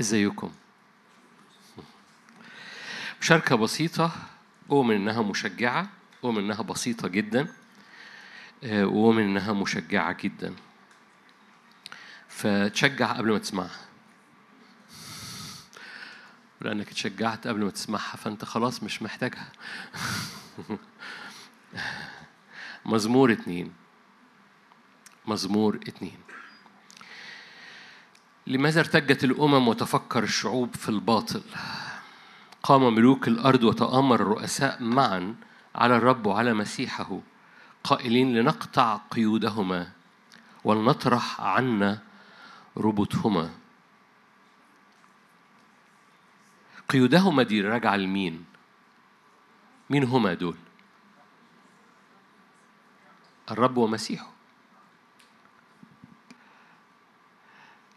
إزيكم؟ مشاركة بسيطة أؤمن إنها مشجعة أؤمن إنها بسيطة جدا آه، وأؤمن إنها مشجعة جدا. فتشجع قبل ما تسمعها. لأنك اتشجعت قبل ما تسمعها فأنت خلاص مش محتاجها. مزمور اتنين. مزمور اتنين. لماذا ارتجت الأمم وتفكر الشعوب في الباطل قام ملوك الأرض وتآمر الرؤساء معا على الرب وعلى مسيحه قائلين لنقطع قيودهما ولنطرح عنا ربطهما قيودهما دي راجعة لمين؟ مين هما دول؟ الرب ومسيحه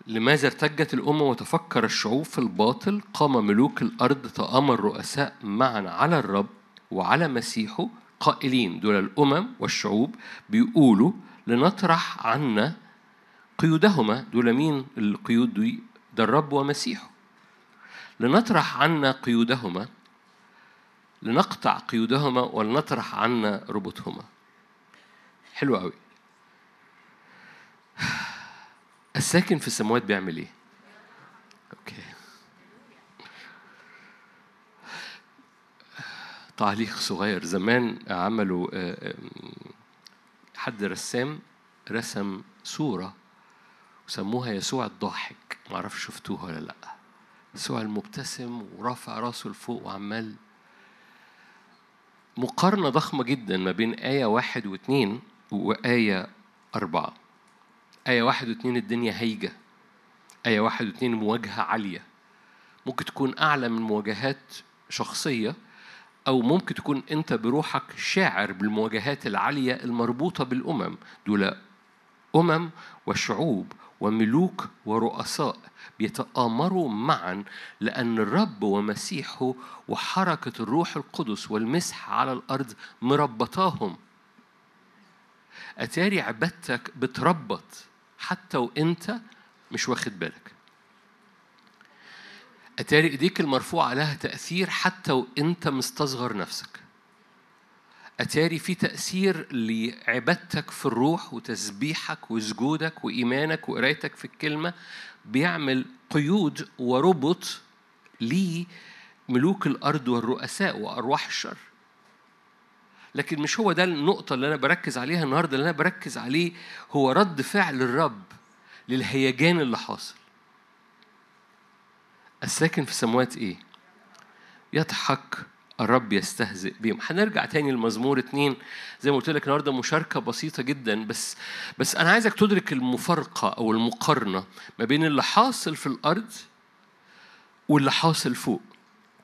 لماذا ارتجت الأمة وتفكر الشعوب في الباطل؟ قام ملوك الأرض تآمر الرؤساء معا على الرب وعلى مسيحه. قائلين دول الأمم والشعوب بيقولوا لنطرح عنا قيودهما. دول مين؟ القيود دي ده الرب ومسيحه. لنطرح عنا قيودهما لنقطع قيودهما ولنطرح عنا ربطهما. حلو قوي الساكن في السماوات بيعمل إيه؟ أوكي. تعليق صغير. زمان عملوا آه، آم، حد رسام رسم صورة وسموها يسوع الضاحك. معرفش شفتوها ولا لأ. يسوع المبتسم ورافع راسه لفوق وعمال مقارنة ضخمة جدا ما بين آية واحد واثنين وآية أربعة. آية واحد واثنين الدنيا هايجة آية واحد واثنين مواجهة عالية. ممكن تكون أعلى من مواجهات شخصية أو ممكن تكون أنت بروحك شاعر بالمواجهات العالية المربوطة بالأمم. دول أمم وشعوب وملوك ورؤساء بيتآمروا معا لأن الرب ومسيحه وحركة الروح القدس والمسح على الأرض مربطاهم. أتاري عبادتك بتربط حتى وأنت مش واخد بالك. أتاري إيديك المرفوعة لها تأثير حتى وأنت مستصغر نفسك. أتاري في تأثير لعبادتك في الروح وتسبيحك وسجودك وإيمانك وقرايتك في الكلمة بيعمل قيود وربط لملوك الأرض والرؤساء وأرواح الشر. لكن مش هو ده النقطة اللي أنا بركز عليها النهاردة اللي أنا بركز عليه هو رد فعل الرب للهيجان اللي حاصل. الساكن في السماوات إيه؟ يضحك الرب يستهزئ بهم. هنرجع تاني لمزمور اتنين. زي ما قلت لك النهارده مشاركة بسيطة جدا بس بس أنا عايزك تدرك المفارقة أو المقارنة ما بين اللي حاصل في الأرض واللي حاصل فوق.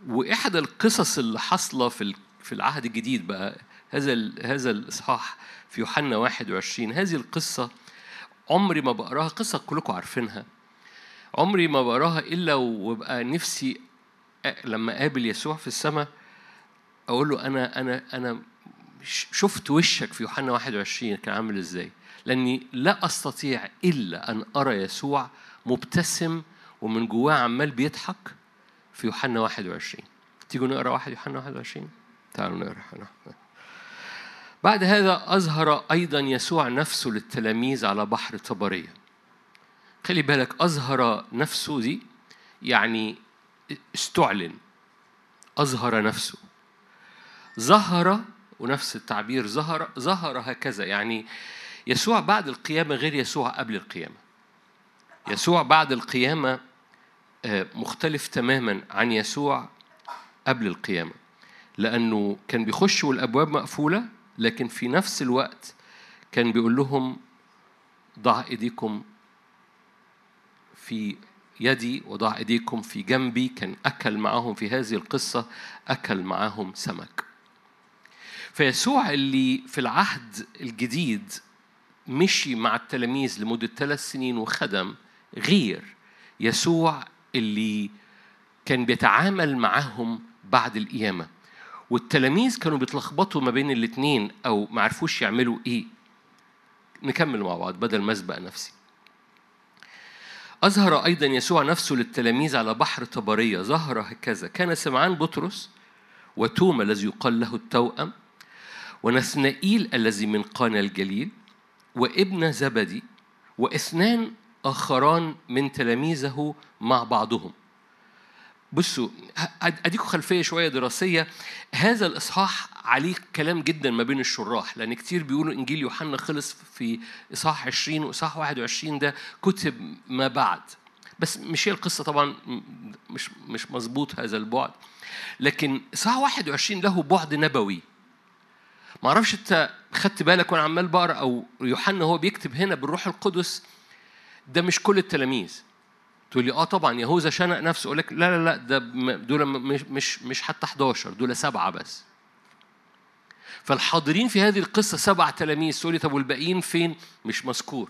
وإحدى القصص اللي حاصلة في في العهد الجديد بقى هذا هذا الإصحاح في يوحنا 21 هذه القصة عمري ما بقراها. قصة كلكم عارفينها. عمري ما بقراها إلا وببقى نفسي لما أقابل يسوع في السماء أقول له أنا أنا أنا شفت وشك في يوحنا 21 كان عامل إزاي. لأني لا أستطيع إلا أن أرى يسوع مبتسم ومن جواه عمال بيضحك في يوحنا 21 تيجوا نقرأ واحد يوحنا 21 تعالوا نقرأ. يوحنا 21. بعد هذا أظهر أيضا يسوع نفسه للتلاميذ على بحر طبرية. خلي بالك أظهر نفسه دي يعني استعلن. أظهر نفسه. ظهر ونفس التعبير ظهر ظهر هكذا. يعني يسوع بعد القيامة غير يسوع قبل القيامة. يسوع بعد القيامة آه، مختلف تماما عن يسوع قبل القيامة. لأنه كان بيخش والأبواب مقفولة لكن في نفس الوقت كان بيقول لهم ضع إيديكم في يدي وضع إيديكم في جنبي. كان أكل معهم في هذه القصة أكل معهم سمك. فيسوع اللي في العهد الجديد مشي مع التلاميذ لمدة ثلاث سنين وخدم غير يسوع اللي كان بيتعامل معاهم بعد القيامة. والتلاميذ كانوا بيتلخبطوا ما بين الاتنين أو ما عرفوش يعملوا إيه. نكمل مع بعض بدل ما أسبق نفسي. أظهر أيضا يسوع نفسه للتلاميذ على بحر طبرية ظهر هكذا. كان سمعان بطرس وتوما الذي يقال له التوأم ونثنائيل الذي من قانا الجليل وابن زبدي وإثنان آخران من تلاميذه مع بعضهم. بصوا أديكم خلفية شوية دراسية. هذا الإصحاح عليه كلام جدا ما بين الشراح لأن كتير بيقولوا إنجيل يوحنا خلص في إصحاح 20 وإصحاح 21 ده كتب ما بعد. بس مش هي القصة طبعا مش مش مظبوط هذا البعد. لكن إصحاح 21 له بعد نبوي. ما أعرفش أنت خدت بالك وأنا عمال بقرأ أو يوحنا هو بيكتب هنا بالروح القدس ده مش كل التلاميذ. تقول لي آه طبعا يهوذا شنق نفسه أقول لك لا لا لا ده دول مش مش مش حتى 11 دول سبعة بس. فالحاضرين في هذه القصة سبع تلاميذ تقول لي طب والباقيين فين؟ مش مذكور.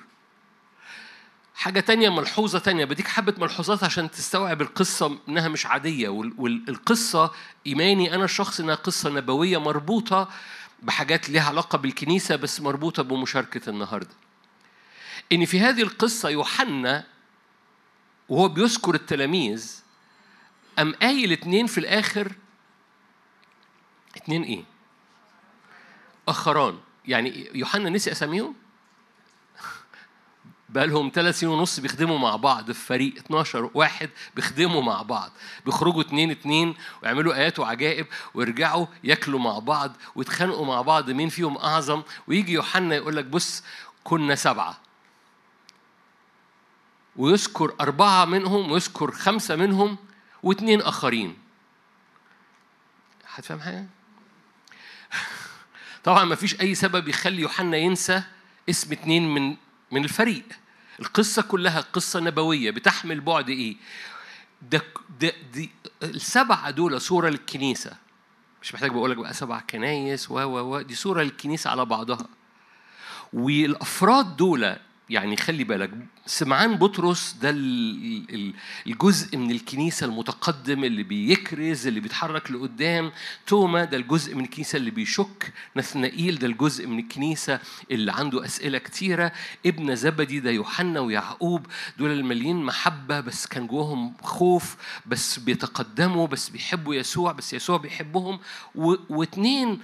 حاجة تانية ملحوظة تانية بديك حبة ملحوظات عشان تستوعب القصة إنها مش عادية والقصة إيماني أنا الشخص إنها قصة نبوية مربوطة بحاجات ليها علاقة بالكنيسة بس مربوطة بمشاركة النهاردة. إن في هذه القصة يوحنا وهو بيذكر التلاميذ أم قايل اتنين في الآخر اتنين إيه؟ آخران يعني يوحنا نسي أساميهم؟ بقالهم ثلاث سنين ونص بيخدموا مع بعض في فريق 12 واحد بيخدموا مع بعض بيخرجوا اتنين اتنين ويعملوا آيات وعجائب ويرجعوا ياكلوا مع بعض ويتخانقوا مع بعض مين فيهم أعظم ويجي يوحنا يقول لك بص كنا سبعة ويذكر أربعة منهم ويذكر خمسة منهم واثنين آخرين. هتفهم حاجة؟ طبعا ما فيش أي سبب يخلي يوحنا ينسى اسم اثنين من من الفريق. القصة كلها قصة نبوية. بتحمل بعد إيه؟ ده, ده دي السبعة دول صورة للكنيسة. مش محتاج بقول لك بقى سبع كنايس و و و دي صورة للكنيسة على بعضها. والأفراد دول يعني خلي بالك سمعان بطرس ده الجزء من الكنيسة المتقدم اللي بيكرز اللي بيتحرك لقدام. توما ده الجزء من الكنيسة اللي بيشك. نثنائيل ده الجزء من الكنيسة اللي عنده أسئلة كتيرة. ابن زبدي ده يوحنا ويعقوب دول المليين محبة بس كان جواهم خوف بس بيتقدموا بس بيحبوا يسوع بس يسوع بيحبهم. واتنين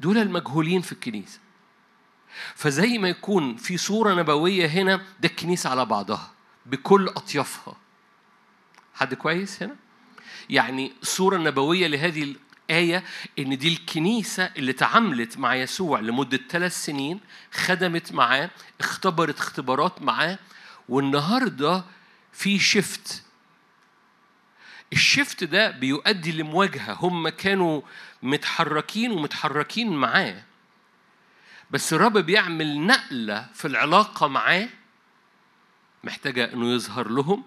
دول المجهولين في الكنيسة. فزي ما يكون في صورة نبوية هنا ده الكنيسة على بعضها بكل أطيافها. حد كويس هنا؟ يعني الصورة النبوية لهذه الآية إن دي الكنيسة اللي تعاملت مع يسوع لمدة ثلاث سنين خدمت معاه اختبرت اختبارات معاه والنهاردة في شفت الشفت ده بيؤدي لمواجهة. هم كانوا متحركين ومتحركين معاه. بس الرب بيعمل نقلة في العلاقة معاه محتاجة إنه يظهر لهم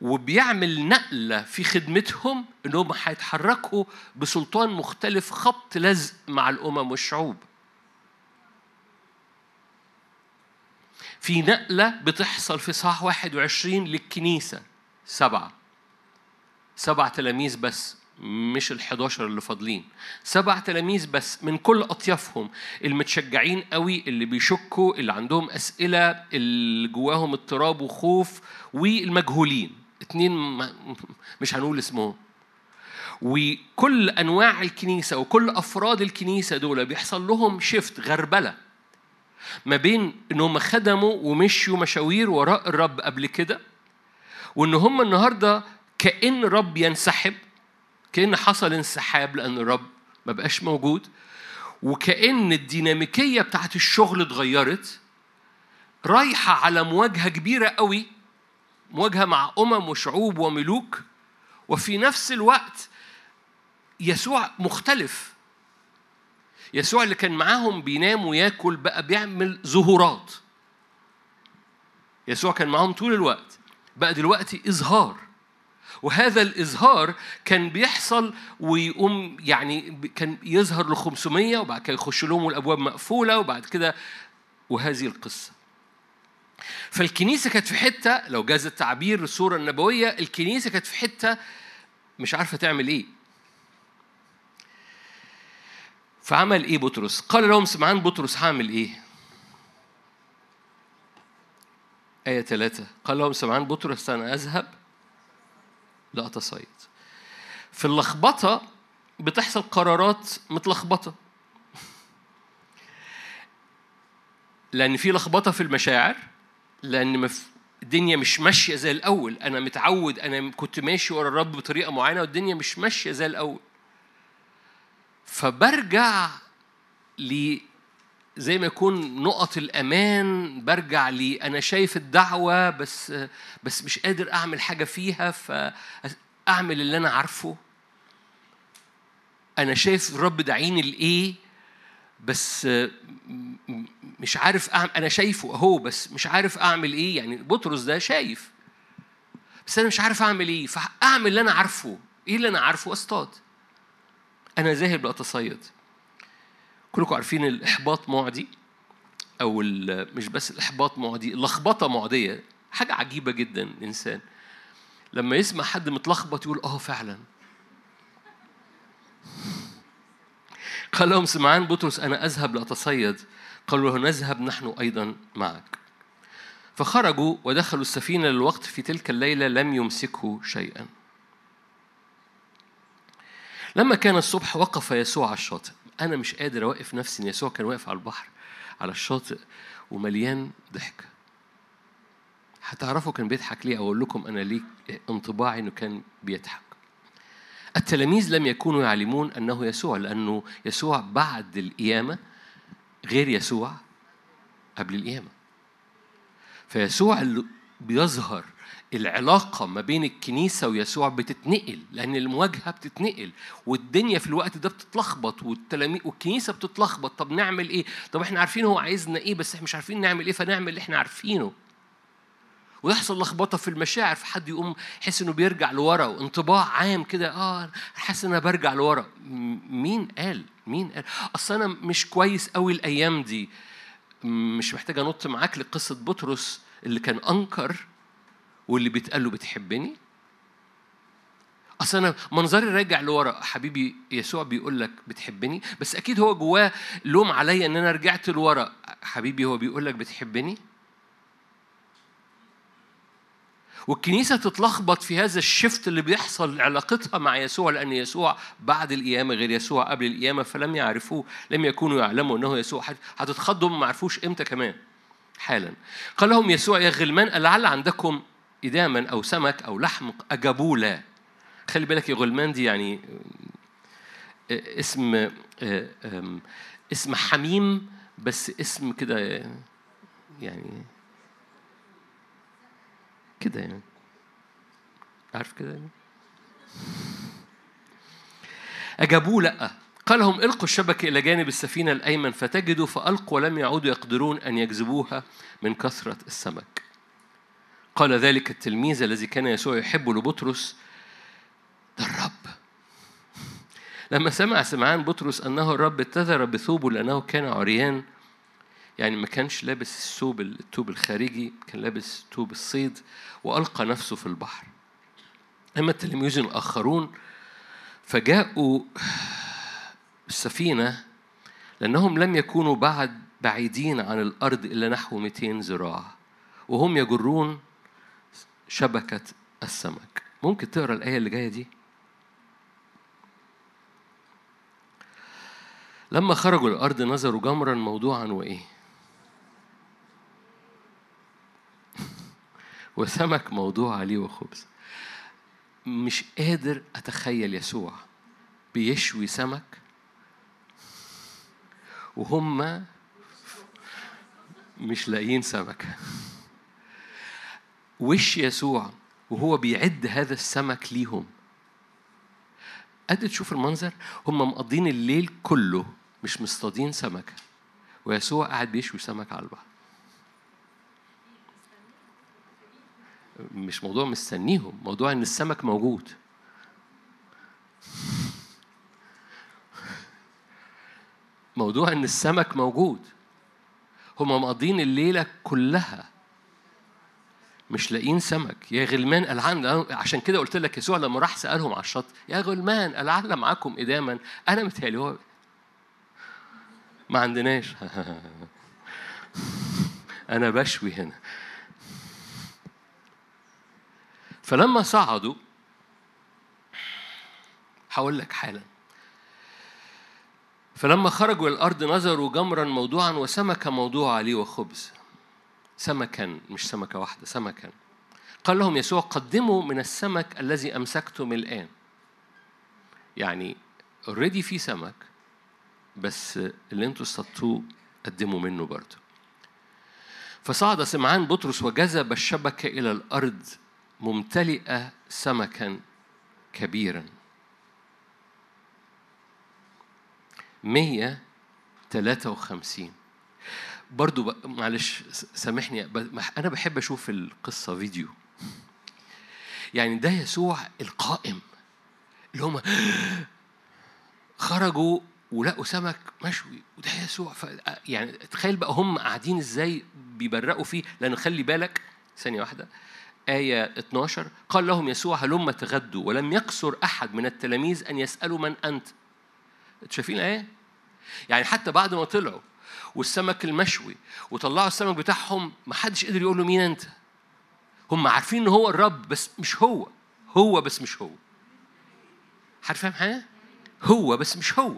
وبيعمل نقلة في خدمتهم إنهم هيتحركوا بسلطان مختلف خبط لزق مع الأمم والشعوب. في نقلة بتحصل في صح 21 للكنيسة سبعة سبع تلاميذ بس. مش ال 11 اللي فاضلين. سبع تلاميذ بس من كل أطيافهم المتشجعين قوي اللي بيشكوا اللي عندهم أسئلة اللي جواهم اضطراب وخوف والمجهولين. اتنين مش هنقول اسمهم. وكل أنواع الكنيسة وكل أفراد الكنيسة دول بيحصل لهم شيفت غربلة ما بين إن هم خدموا ومشوا مشاوير وراء الرب قبل كده وإن هم النهارده كأن الرب ينسحب كأن حصل انسحاب لأن الرب ما بقاش موجود وكأن الديناميكية بتاعت الشغل اتغيرت رايحة على مواجهة كبيرة قوي مواجهة مع أمم وشعوب وملوك وفي نفس الوقت يسوع مختلف. يسوع اللي كان معاهم بينام وياكل بقى بيعمل ظهورات يسوع كان معاهم طول الوقت. بقى دلوقتي إظهار وهذا الإظهار كان بيحصل ويقوم يعني كان يظهر ل 500 وبعد كده يخش لهم الأبواب مقفولة وبعد كده وهذه القصة فالكنيسة كانت في حتة لو جاز التعبير الصورة النبوية الكنيسة كانت في حتة مش عارفة تعمل إيه فعمل إيه بطرس؟ قال لهم سمعان بطرس هعمل إيه؟ آية ثلاثة قال لهم سمعان بطرس أنا أذهب لأتصيد في اللخبطة بتحصل قرارات متلخبطة. لأن في لخبطة في المشاعر لأن. الدنيا مش ماشية زي الأول. أنا متعود أنا كنت ماشي ورا الرب بطريقة معينة والدنيا مش ماشية زي الأول. فبرجع زي ما يكون نقط الأمان برجع لي. أنا شايف الدعوة بس بس مش قادر أعمل حاجة فيها فأعمل اللي أنا عارفه. أنا شايف الرب دعيني لإيه بس مش عارف أعمل أنا شايفه أهو بس مش عارف أعمل إيه. يعني بطرس ده شايف بس أنا مش عارف أعمل إيه. فأعمل اللي أنا عارفه. إيه اللي أنا عارفه؟ أصطاد. أنا ذاهب لأتصيد. كلكم عارفين الإحباط معدي أو مش بس الإحباط معدي اللخبطة معدية حاجة عجيبة جدا الإنسان لما يسمع حد متلخبط يقول آه فعلا. قال لهم سمعان بطرس أنا أذهب لأتصيد. قالوا له نذهب نحن أيضا معك. فخرجوا ودخلوا السفينة للوقت في تلك الليلة لم يمسكه شيئا. لما كان الصبح وقف يسوع على الشاطئ. أنا مش قادر أوقف نفسي إن يسوع كان واقف على البحر على الشاطئ ومليان ضحك. هتعرفوا كان بيضحك ليه؟ أقول لكم أنا ليه انطباعي إنه كان بيضحك. التلاميذ لم يكونوا يعلمون أنه يسوع لأنه يسوع بعد القيامة غير يسوع قبل القيامة. فيسوع اللي بيظهر العلاقة ما بين الكنيسة ويسوع بتتنقل لأن المواجهة بتتنقل والدنيا في الوقت ده بتتلخبط والتلاميذ والكنيسة بتتلخبط. طب نعمل إيه؟ طب إحنا عارفين هو عايزنا إيه بس إحنا مش عارفين نعمل إيه فنعمل اللي إحنا عارفينه. ويحصل لخبطة في المشاعر فحد يقوم يحس إنه بيرجع لورا وانطباع عام كده آه حاسس إن أنا برجع لورا. مين قال؟ مين قال؟ أصل أنا مش كويس قوي الأيام دي. مش محتاج أنط معاك لقصة بطرس اللي كان أنكر واللي بيتقال له بتحبني؟ أصل أنا منظري راجع لورا حبيبي يسوع بيقول لك بتحبني بس أكيد هو جواه لوم عليا إن أنا رجعت لورا. حبيبي هو بيقول لك بتحبني؟ والكنيسة تتلخبط في هذا الشفت اللي بيحصل علاقتها مع يسوع لأن يسوع بعد القيامة غير يسوع قبل القيامة فلم يعرفوه لم يكونوا يعلموا أنه يسوع. هتتخضوا ما عرفوش إمتى كمان حالا. قال لهم يسوع يا غلمان لعل عندكم إداما أو سمك أو لحم أجابوا لا خلي بالك غلمان دي يعني اسم اسم حميم بس اسم كده يعني كده يعني. عارف كده يعني؟ أجابوه لأ قال لهم إلقوا الشبكة إلى جانب السفينة الأيمن فتجدوا فألقوا ولم يعودوا يقدرون أن يجذبوها من كثرة السمك. قال ذلك التلميذ الذي كان يسوع يحب لبطرس ده الرب. لما سمع سمعان بطرس أنه الرب اتذر بثوبه لأنه كان عريان. يعني ما كانش لابس الثوب الثوب الخارجي كان لابس ثوب الصيد وألقى نفسه في البحر. أما التلاميذ الآخرون فجاءوا السفينة لأنهم لم يكونوا بعد بعيدين عن الأرض إلا نحو 200 ذراع. وهم يجرون شبكة السمك. ممكن تقرأ الآية اللي جاية دي؟ لما خرجوا الأرض نظروا جمرا موضوعا وإيه؟ وسمك موضوع عليه وخبز. مش قادر أتخيل يسوع بيشوي سمك وهم مش لاقيين سمك. وش يسوع وهو بيعد هذا السمك ليهم؟ قد تشوف المنظر. هم مقضين الليل كله مش مصطادين سمكة ويسوع قاعد بيشوي سمك على البحر. مش موضوع مستنيهم موضوع إن السمك موجود. موضوع إن السمك موجود. هم مقضين الليلة كلها مش لاقيين سمك. يا غلمان العن عشان كده قلت لك يسوع لما راح سألهم على الشط يا غلمان العن معاكم إداما. أنا متهيألي هو ما عندناش. أنا بشوي هنا. فلما صعدوا هقول لك حالا. فلما خرجوا إلى الأرض نظروا جمرا موضوعا وسمكة موضوع عليه وخبز. سمكا مش سمكة واحدة سمكا. قال لهم يسوع قدموا من السمك الذي أمسكتم الآن. يعني اوريدي في سمك بس اللي أنتوا اصطادتوه قدموا منه برضه. فصعد سمعان بطرس وجذب الشبكة إلى الأرض ممتلئة سمكا كبيرا. مية تلاتة وخمسين. برضو معلش سامحني أنا بحب أشوف القصة فيديو. يعني ده يسوع القائم اللي هم خرجوا ولقوا سمك مشوي وده يسوع. ف... يعني تخيل بقى هم قاعدين إزاي بيبرقوا فيه. لأنه خلي بالك ثانية واحدة آية 12 قال لهم يسوع هلم تغدوا؟ ولم يقصر أحد من التلاميذ أن يسألوا من أنت. شايفين الآية؟ يعني حتى بعد ما طلعوا والسمك المشوي وطلعوا السمك بتاعهم ما حدش قدر يقول له مين أنت. هم عارفين إن هو الرب بس مش هو. هو بس مش هو. حد فاهم حاجة؟ هو بس مش هو.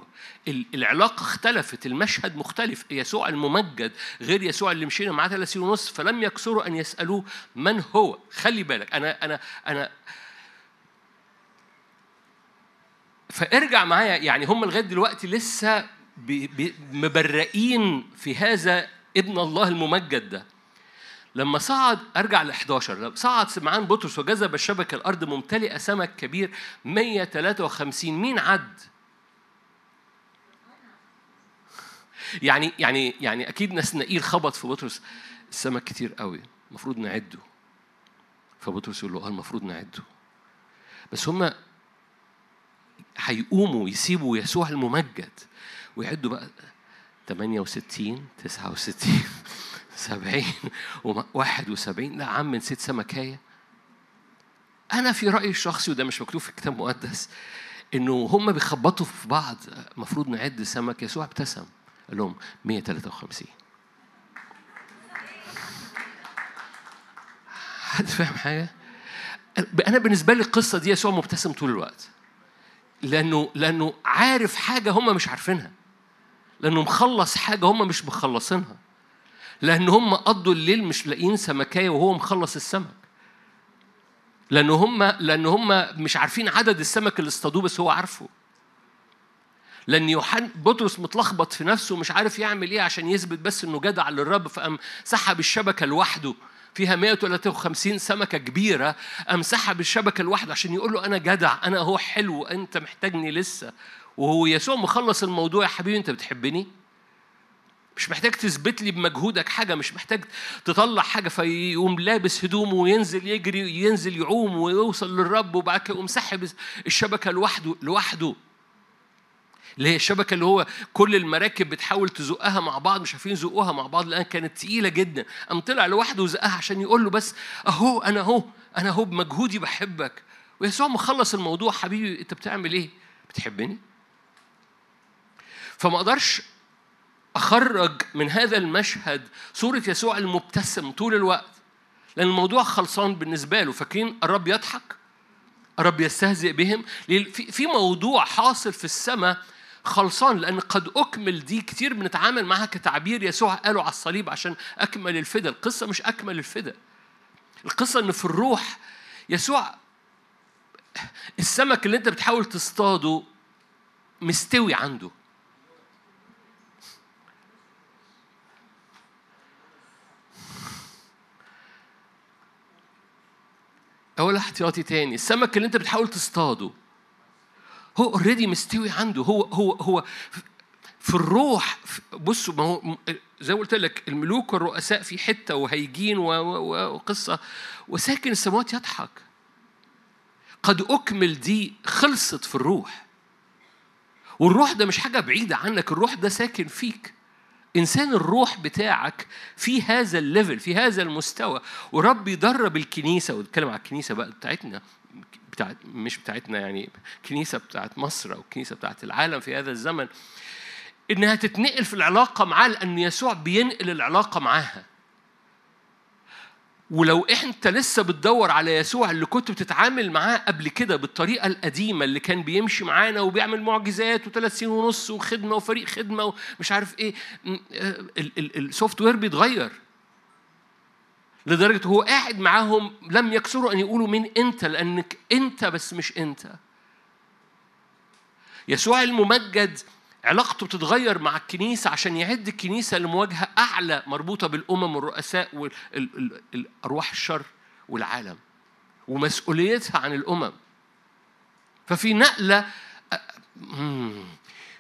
العلاقة اختلفت المشهد مختلف. يسوع الممجد غير يسوع اللي مشينا معاه ثلاث سنين ونص فلم يكسروا أن يسألوه من هو. خلي بالك أنا أنا أنا فارجع معايا يعني هم لغاية دلوقتي لسه مبرئين في هذا ابن الله الممجد ده. لما صعد أرجع ل 11 صعد سمعان بطرس وجذب الشبكة الأرض ممتلئة سمك كبير 153 مين عد؟ يعني يعني يعني أكيد نسنائيل خبط في بطرس السمك كتير قوي المفروض نعده. فبطرس يقول له آه المفروض نعده. بس هما هيقوموا يسيبوا يسوع الممجد. ويعدوا بقى 68 69 70 71 لا عم نسيت سمكاية. أنا في رأيي الشخصي وده مش مكتوب في الكتاب المقدس إنه هم بيخبطوا في بعض المفروض نعد سمك. يسوع ابتسم قال لهم 153 حد فاهم حاجة؟ أنا بالنسبة لي القصة دي يسوع مبتسم طول الوقت لأنه لأنه عارف حاجة هم مش عارفينها. لأنه مخلص حاجة هم مش مخلصينها. لأن هم قضوا الليل مش لاقيين سمكاية وهو مخلص السمك. لأن هم لأن هم مش عارفين عدد السمك اللي اصطادوه بس هو عارفه. لأن يوحنا بطرس متلخبط في نفسه ومش عارف يعمل إيه عشان يثبت بس إنه جدع للرب فقام سحب الشبكة لوحده. فيها 153 سمكة كبيرة. قام سحب الشبكة لوحده عشان يقول له أنا جدع أنا هو حلو أنت محتاجني لسه. وهو يسوع مخلص الموضوع يا حبيبي أنت بتحبني؟ مش محتاج تثبت لي بمجهودك حاجة مش محتاج تطلع حاجة فيقوم لابس هدومه وينزل يجري ينزل يعوم ويوصل للرب وبعد كده يقوم سحب الشبكة لوحده لوحده. اللي هي الشبكة اللي هو كل المراكب بتحاول تزقها مع بعض مش عارفين يزقوها مع بعض لأن كانت تقيلة جدا. قام طلع لوحده وزقها عشان يقول له بس أهو أنا أهو أنا أهو بمجهودي بحبك. ويسوع مخلص الموضوع حبيبي أنت بتعمل إيه؟ بتحبني؟ فما أقدرش اخرج من هذا المشهد صورة يسوع المبتسم طول الوقت لأن الموضوع خلصان بالنسبة له. فاكرين الرب يضحك؟ الرب يستهزئ بهم؟ في موضوع حاصل في السماء خلصان لأن قد أكمل دي كتير بنتعامل معاها كتعبير يسوع قاله على الصليب عشان أكمل الفدا القصة مش أكمل الفدا القصة إن في الروح يسوع السمك اللي أنت بتحاول تصطاده مستوي عنده. أول احتياطي تاني. السمك اللي أنت بتحاول تصطاده هو اوريدي مستوي عنده. هو هو هو في الروح بصوا ما هو زي ما قلت لك الملوك والرؤساء في حتة وهيجين وقصة. وساكن السماوات يضحك. قد أكمل دي خلصت في الروح. والروح ده مش حاجة بعيدة عنك الروح ده ساكن فيك. إنسان الروح بتاعك في هذا الليفل في هذا المستوى. ورب يدرب الكنيسة واتكلم على الكنيسة بقى بتاعتنا بتاعت مش بتاعتنا يعني كنيسة بتاعت مصر أو كنيسة بتاعت العالم في هذا الزمن إنها تتنقل في العلاقة معاه لأن يسوع بينقل العلاقة معاها. ولو إنت لسه بتدور على يسوع اللي كنت بتتعامل معاه قبل كده بالطريقة القديمة اللي كان بيمشي معانا وبيعمل معجزات وثلاث سنين ونص وخدمة وفريق خدمة ومش عارف إيه السوفت وير بيتغير. لدرجة هو قاعد معاهم لم يكسروا أن يقولوا مين أنت لأنك أنت بس مش أنت. يسوع الممجد علاقته بتتغير مع الكنيسة عشان يعد الكنيسة لمواجهة أعلى مربوطة بالأمم والرؤساء والأرواح الشر والعالم ومسؤوليتها عن الأمم. ففي نقلة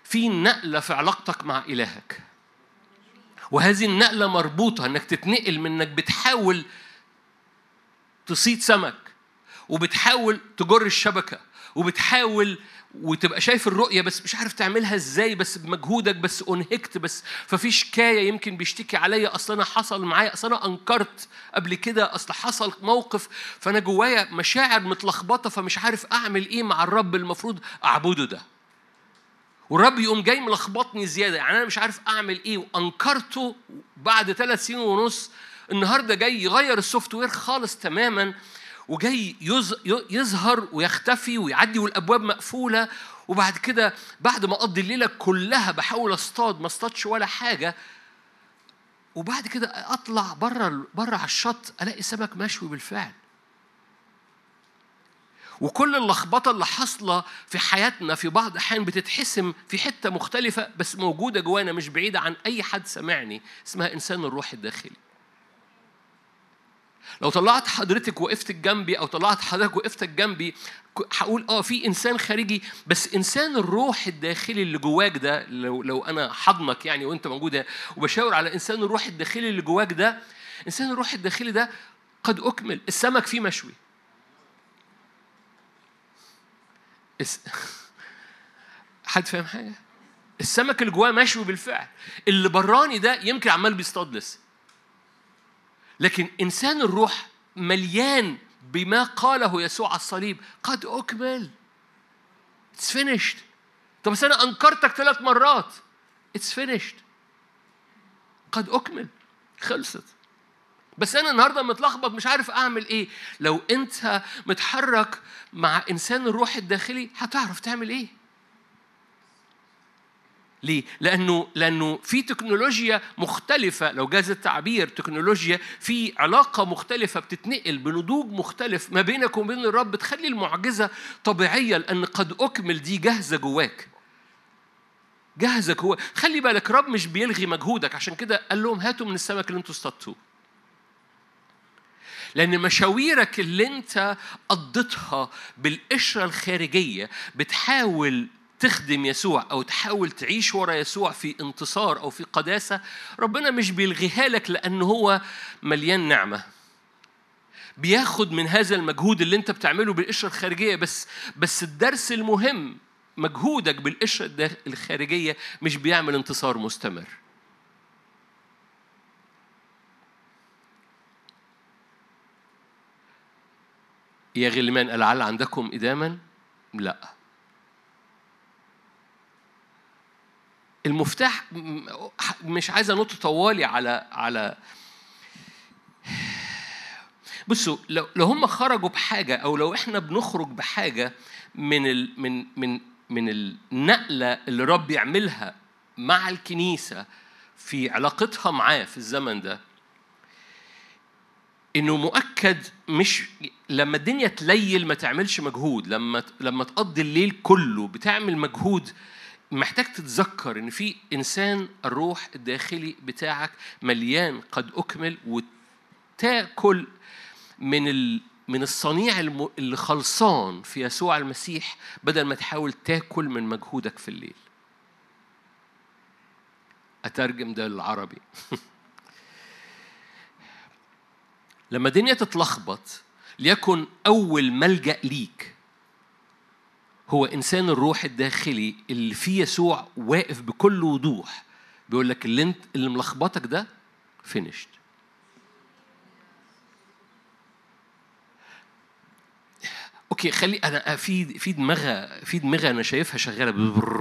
في نقلة في علاقتك مع إلهك. وهذه النقلة مربوطة إنك تتنقل من إنك بتحاول تصيد سمك وبتحاول تجر الشبكة وبتحاول وتبقى شايف الرؤية بس مش عارف تعملها إزاي بس بمجهودك بس أنهكت بس ففي شكاية يمكن بيشتكي عليا. أصل أنا حصل معايا أصل أنا أنكرت قبل كده أصل حصل موقف فأنا جوايا مشاعر متلخبطة فمش عارف أعمل إيه مع الرب المفروض أعبده ده. والرب يقوم جاي ملخبطني زيادة. يعني أنا مش عارف أعمل إيه. وأنكرته بعد ثلاث سنين ونص النهارده جاي يغير السوفت وير خالص تماما. وجاي يظهر ويختفي ويعدي والأبواب مقفولة. وبعد كده بعد ما اقضي الليلة كلها بحاول اصطاد ما اصطادش ولا حاجة. وبعد كده أطلع بره بره على الشط ألاقي سمك مشوي بالفعل. وكل اللخبطة اللي حاصلة في حياتنا في بعض الأحيان بتتحسم في حتة مختلفة بس موجودة جوانا مش بعيدة عن أي حد سمعني اسمها إنسان الروح الداخلي. لو طلعت حضرتك وقفتك جنبي أو طلعت حضرتك وقفتك جنبي هقول آه في إنسان خارجي بس إنسان الروح الداخلي اللي جواك ده لو لو أنا حضنك يعني وأنت موجود وبشاور على إنسان الروح الداخلي اللي جواك ده إنسان الروح الداخلي ده قد أكمل. السمك فيه مشوي. حد فاهم حاجة؟ السمك اللي جواه مشوي بالفعل. اللي براني ده يمكن عمال بيصطاد لسه. لكن إنسان الروح مليان بما قاله يسوع على الصليب. قد أكمل. It's finished. طب بس أنا أنكرتك ثلاث مرات. It's finished. قد أكمل. خلصت. بس أنا النهاردة متلخبط مش عارف أعمل إيه. لو أنت متحرك مع إنسان الروح الداخلي هتعرف تعمل إيه. ليه؟ لأنه لأنه في تكنولوجيا مختلفة لو جاز التعبير تكنولوجيا في علاقة مختلفة بتتنقل بنضوج مختلف ما بينك وبين الرب تخلي المعجزة طبيعية لأن قد أكمل دي جاهزة جواك. جاهزة جواك، خلي بالك رب مش بيلغي مجهودك عشان كده قال لهم هاتوا من السمك اللي أنتوا اصطادتوه. لأن مشاويرك اللي أنت قضيتها بالقشرة الخارجية بتحاول تخدم يسوع أو تحاول تعيش ورا يسوع في انتصار أو في قداسة ربنا مش بيلغيها لك لأن هو مليان نعمة. بياخد من هذا المجهود اللي أنت بتعمله بالقشرة الخارجية بس بس الدرس المهم مجهودك بالقشرة الخارجية مش بيعمل انتصار مستمر. يا غلمان لعل عندكم إداما؟ لا. المفتاح مش عايز انط طوالي على على بصوا لو لو هم خرجوا بحاجة أو لو إحنا بنخرج بحاجة من ال من من من النقلة اللي رب يعملها مع الكنيسة في علاقتها معاه في الزمن ده إنه مؤكد مش لما الدنيا تليل ما تعملش مجهود لما لما تقضي الليل كله بتعمل مجهود محتاج تتذكر إن في إنسان الروح الداخلي بتاعك مليان قد أكمل وتاكل من ال من الصنيع اللي خلصان في يسوع المسيح بدل ما تحاول تاكل من مجهودك في الليل. أترجم ده للعربي. لما الدنيا تتلخبط ليكن أول ملجأ ليك هو إنسان الروح الداخلي اللي فيه يسوع واقف بكل وضوح. بيقول لك اللي انت اللي ملخبطك ده فينيشد أوكي خلي أنا في في دماغها في دماغها أنا شايفها شغالة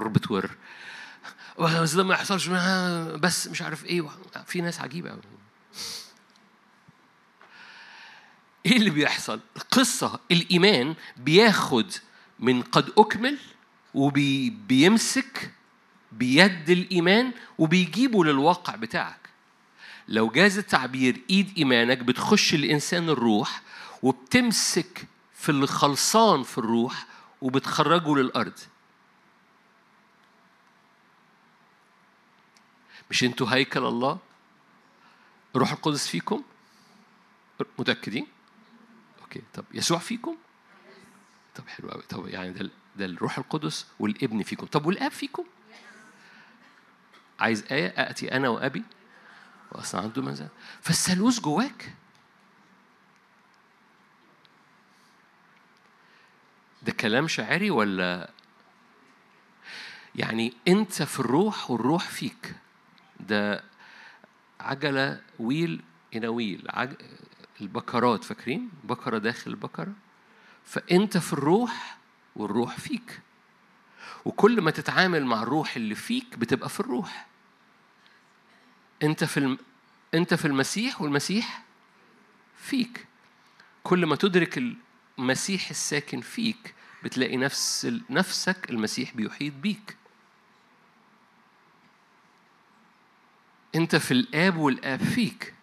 بتور. بس ده ما يحصلش. بس مش عارف إيه. في ناس عجيبة إيه اللي بيحصل؟ القصة الإيمان بياخد من قد أكمل وبيمسك بيد الإيمان وبيجيبه للواقع بتاعك. لو جاز التعبير إيد إيمانك بتخش الإنسان الروح وبتمسك في اللي خلصان في الروح وبتخرجه للأرض. مش أنتوا هيكل الله؟ الروح القدس فيكم؟ متأكدين؟ أوكي طب يسوع فيكم؟ طب حلو قوي طب يعني ده ده الروح القدس والابن فيكم. طب والاب فيكم؟ عايز آية؟ آتي أنا وأبي وأصنع عنده منزل. فالثالوث جواك. ده كلام شاعري ولا؟ يعني أنت في الروح والروح فيك. ده عجلة ويل إن ويل. عج... البكرات فاكرين؟ بكرة داخل بكرة فأنت في الروح والروح فيك. وكل ما تتعامل مع الروح اللي فيك بتبقى في الروح. أنت في الم... أنت في المسيح والمسيح فيك. كل ما تدرك المسيح الساكن فيك بتلاقي نفس نفسك المسيح بيحيط بيك. أنت في الآب والآب فيك.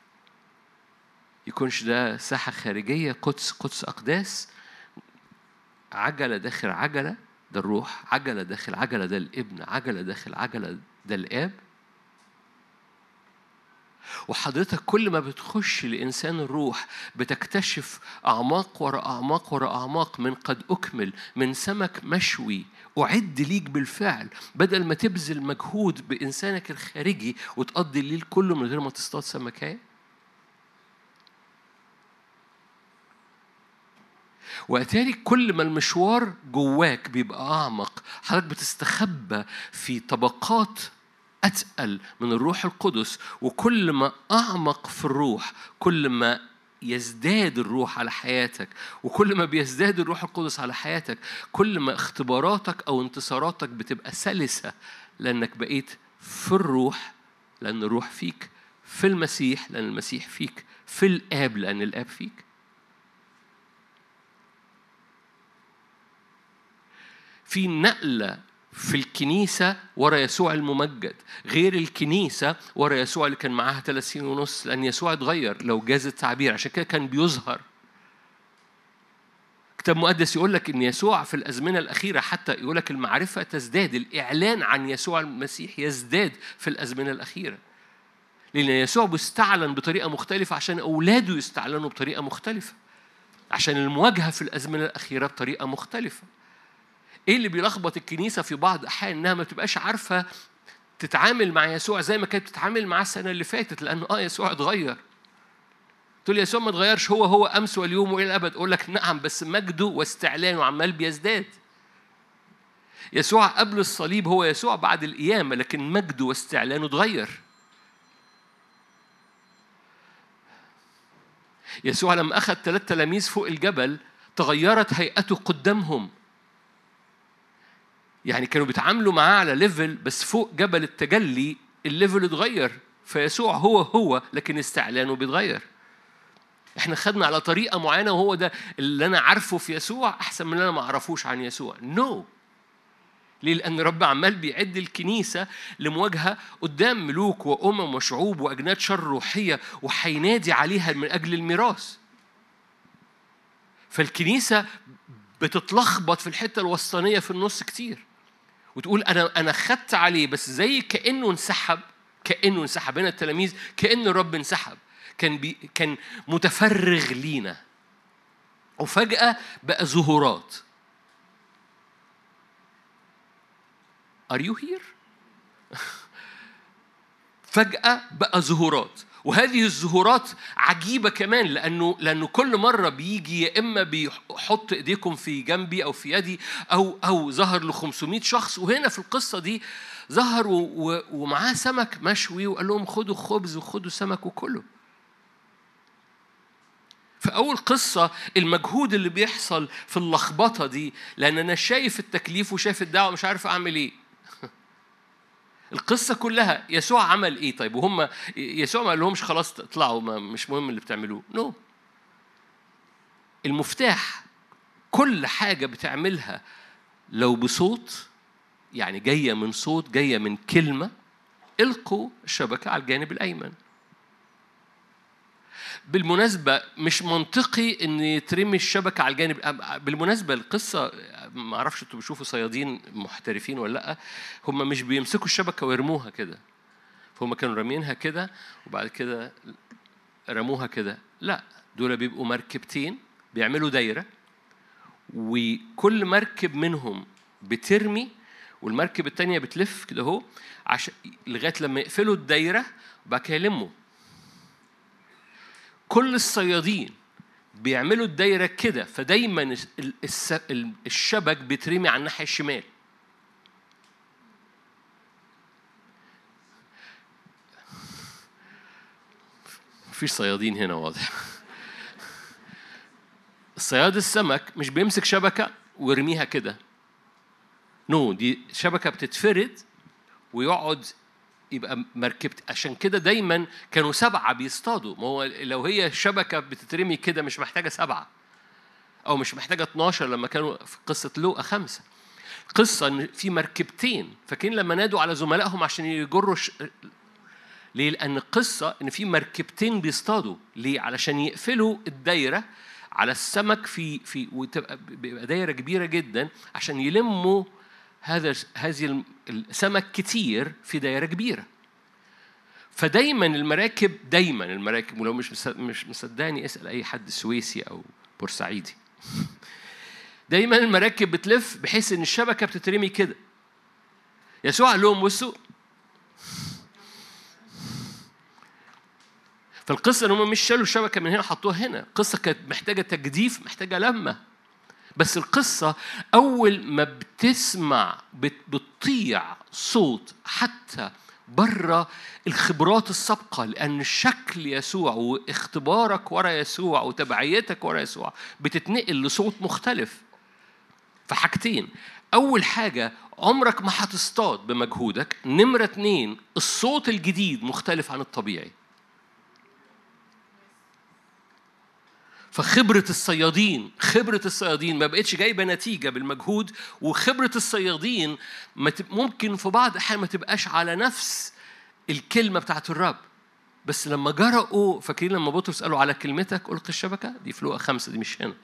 يكونش ده ساحة خارجية قدس قدس أقداس. عجلة داخل عجلة ده الروح عجلة داخل عجلة ده الابن عجلة داخل عجلة ده الآب. وحضرتك كل ما بتخش لإنسان الروح بتكتشف أعماق ورا أعماق ورا أعماق من قد أكمل من سمك مشوي أعد ليك بالفعل. بدل ما تبذل مجهود بإنسانك الخارجي وتقضي الليل كله من غير ما تصطاد سمكاية. وأتاري كل ما المشوار جواك بيبقى أعمق. حضرتك بتستخبى في طبقات أتقل من الروح القدس وكل ما أعمق في الروح كل ما يزداد الروح على حياتك وكل ما بيزداد الروح القدس على حياتك كل ما اختباراتك أو انتصاراتك بتبقى سلسة لأنك بقيت في الروح لأن الروح فيك في المسيح لأن المسيح فيك في الآب لأن الآب فيك. في نقلة في الكنيسة ورا يسوع الممجد غير الكنيسة ورا يسوع اللي كان معاها ثلاث سنين ونص لأن يسوع اتغير لو جاز التعبير عشان كده كان بيظهر. كتاب مقدس يقول لك إن يسوع في الأزمنة الأخيرة حتى يقول لك المعرفة تزداد الإعلان عن يسوع المسيح يزداد في الأزمنة الأخيرة. لأن يسوع بيستعلن بطريقة مختلفة عشان أولاده يستعلنوا بطريقة مختلفة عشان المواجهة في الأزمنة الأخيرة بطريقة مختلفة. إيه اللي بيلخبط الكنيسة في بعض الأحيان؟ إنها ما تبقاش عارفة تتعامل مع يسوع زي ما كانت بتتعامل معاه السنة اللي فاتت لأنه آه يسوع اتغير. تقول يسوع ما اتغيرش هو هو أمس واليوم وإلى الأبد. أقول لك نعم بس مجده واستعلانه عمال بيزداد. يسوع قبل الصليب هو يسوع بعد القيامة لكن مجده واستعلانه اتغير. يسوع لما أخذ ثلاث تلاميذ فوق الجبل تغيرت هيئته قدامهم. يعني كانوا بيتعاملوا معاه على ليفل بس فوق جبل التجلي ال level اتغير فيسوع هو هو لكن استعلانه بيتغير إحنا خدنا على طريقة معينة وهو ده اللي أنا عارفه في يسوع أحسن من اللي أنا ما أعرفوش عن يسوع no no. ليه؟ لأن رب عمال بيعد الكنيسة لمواجهة قدام ملوك وأمم وشعوب وأجناد شر روحية وهينادي عليها من أجل الميراث. فالكنيسة بتتلخبط في الحتة الوسطانية في النص كتير. وتقول أنا أنا خدت عليه بس زي كأنه انسحب كأنه انسحب هنا التلاميذ كأن الرب انسحب. كان بي كان متفرغ لينا. وفجأة بقى ظهورات Are you here؟ فجأة بقى ظهورات وهذه الظهورات عجيبة كمان لأنه لأنه كل مرة بيجي يا إما بيحط إيديكم في جنبي أو في يدي أو أو ظهر ل 500 شخص وهنا في القصة دي ظهر ومعاه سمك مشوي وقال لهم خدوا خبز وخدوا سمك وكله في أول قصة المجهود اللي بيحصل في اللخبطة دي لأن أنا شايف التكليف وشايف الدعوة مش عارف أعمل إيه. القصة كلها يسوع عمل إيه؟ طيب وهم يسوع ما قال لهمش خلاص اطلعوا ما مش مهم اللي بتعملوه. نو no. المفتاح كل حاجة بتعملها لو بصوت يعني جاية من صوت جاية من كلمة القوا الشبكة على الجانب الأيمن. بالمناسبة مش منطقي إن يترمي الشبكة على الجانب بالمناسبة القصة ما أعرفش أنتوا بتشوفوا صيادين محترفين ولا لأ هم مش بيمسكوا الشبكة ويرموها كده. فهم كانوا رامينها كده وبعد كده رموها كده. لأ دول بيبقوا مركبتين بيعملوا دايرة وكل مركب منهم بترمي والمركب التانية بتلف كده أهو عشان لغاية لما يقفلوا الدايرة وبعد كده يلموا. كل الصيادين بيعملوا الدايرة كده فدايما الشبك بيترمي على الناحية الشمال. مفيش صيادين هنا واضح. الصياد السمك مش بيمسك شبكة ويرميها كده. نو no, دي شبكة بتتفرد ويقعد يبقى مركبت. عشان كده دايما كانوا سبعة بيصطادوا. ما هو لو هي شبكة بتترمي كده مش محتاجة سبعة. أو مش محتاجة 12 لما كانوا في قصة لوقا خمسة. قصة إن في مركبتين. فاكرين لما نادوا على زملائهم عشان يجروا ش... ليه؟ لأن القصة إن في مركبتين بيصطادوا. ليه؟ علشان يقفلوا الدايرة على السمك في في وتبقى بيبقى دايرة كبيرة جدا عشان يلموا هذا هذه السمك كتير في دايرة كبيرة. فدايما المراكب دايما المراكب ولو مش مش مصدقني أسأل أي حد سويسي أو بورسعيدي. دايما المراكب بتلف بحيث إن الشبكة بتترمي كده. يسوع قال لهم بصوا فالقصة إن هم مش شالوا الشبكة من هنا حطوها هنا. القصة كانت محتاجة تجديف محتاجة لمة. بس القصة أول ما بتسمع بتطيع صوت حتى بره الخبرات السابقة لأن شكل يسوع واختبارك ورا يسوع وتبعيتك ورا يسوع بتتنقل لصوت مختلف. فحاجتين أول حاجة عمرك ما هتصطاد بمجهودك. نمرة اتنين الصوت الجديد مختلف عن الطبيعي. فخبرة الصيادين خبرة الصيادين ما بقتش جايبة نتيجة بالمجهود وخبرة الصيادين ممكن في بعض الأحيان ما تبقاش على نفس الكلمة بتاعت الرب. بس لما جرأوا فاكرين لما بطرس قالوا على كلمتك ألقي الشبكة؟ دي في خمسة دي مش هنا.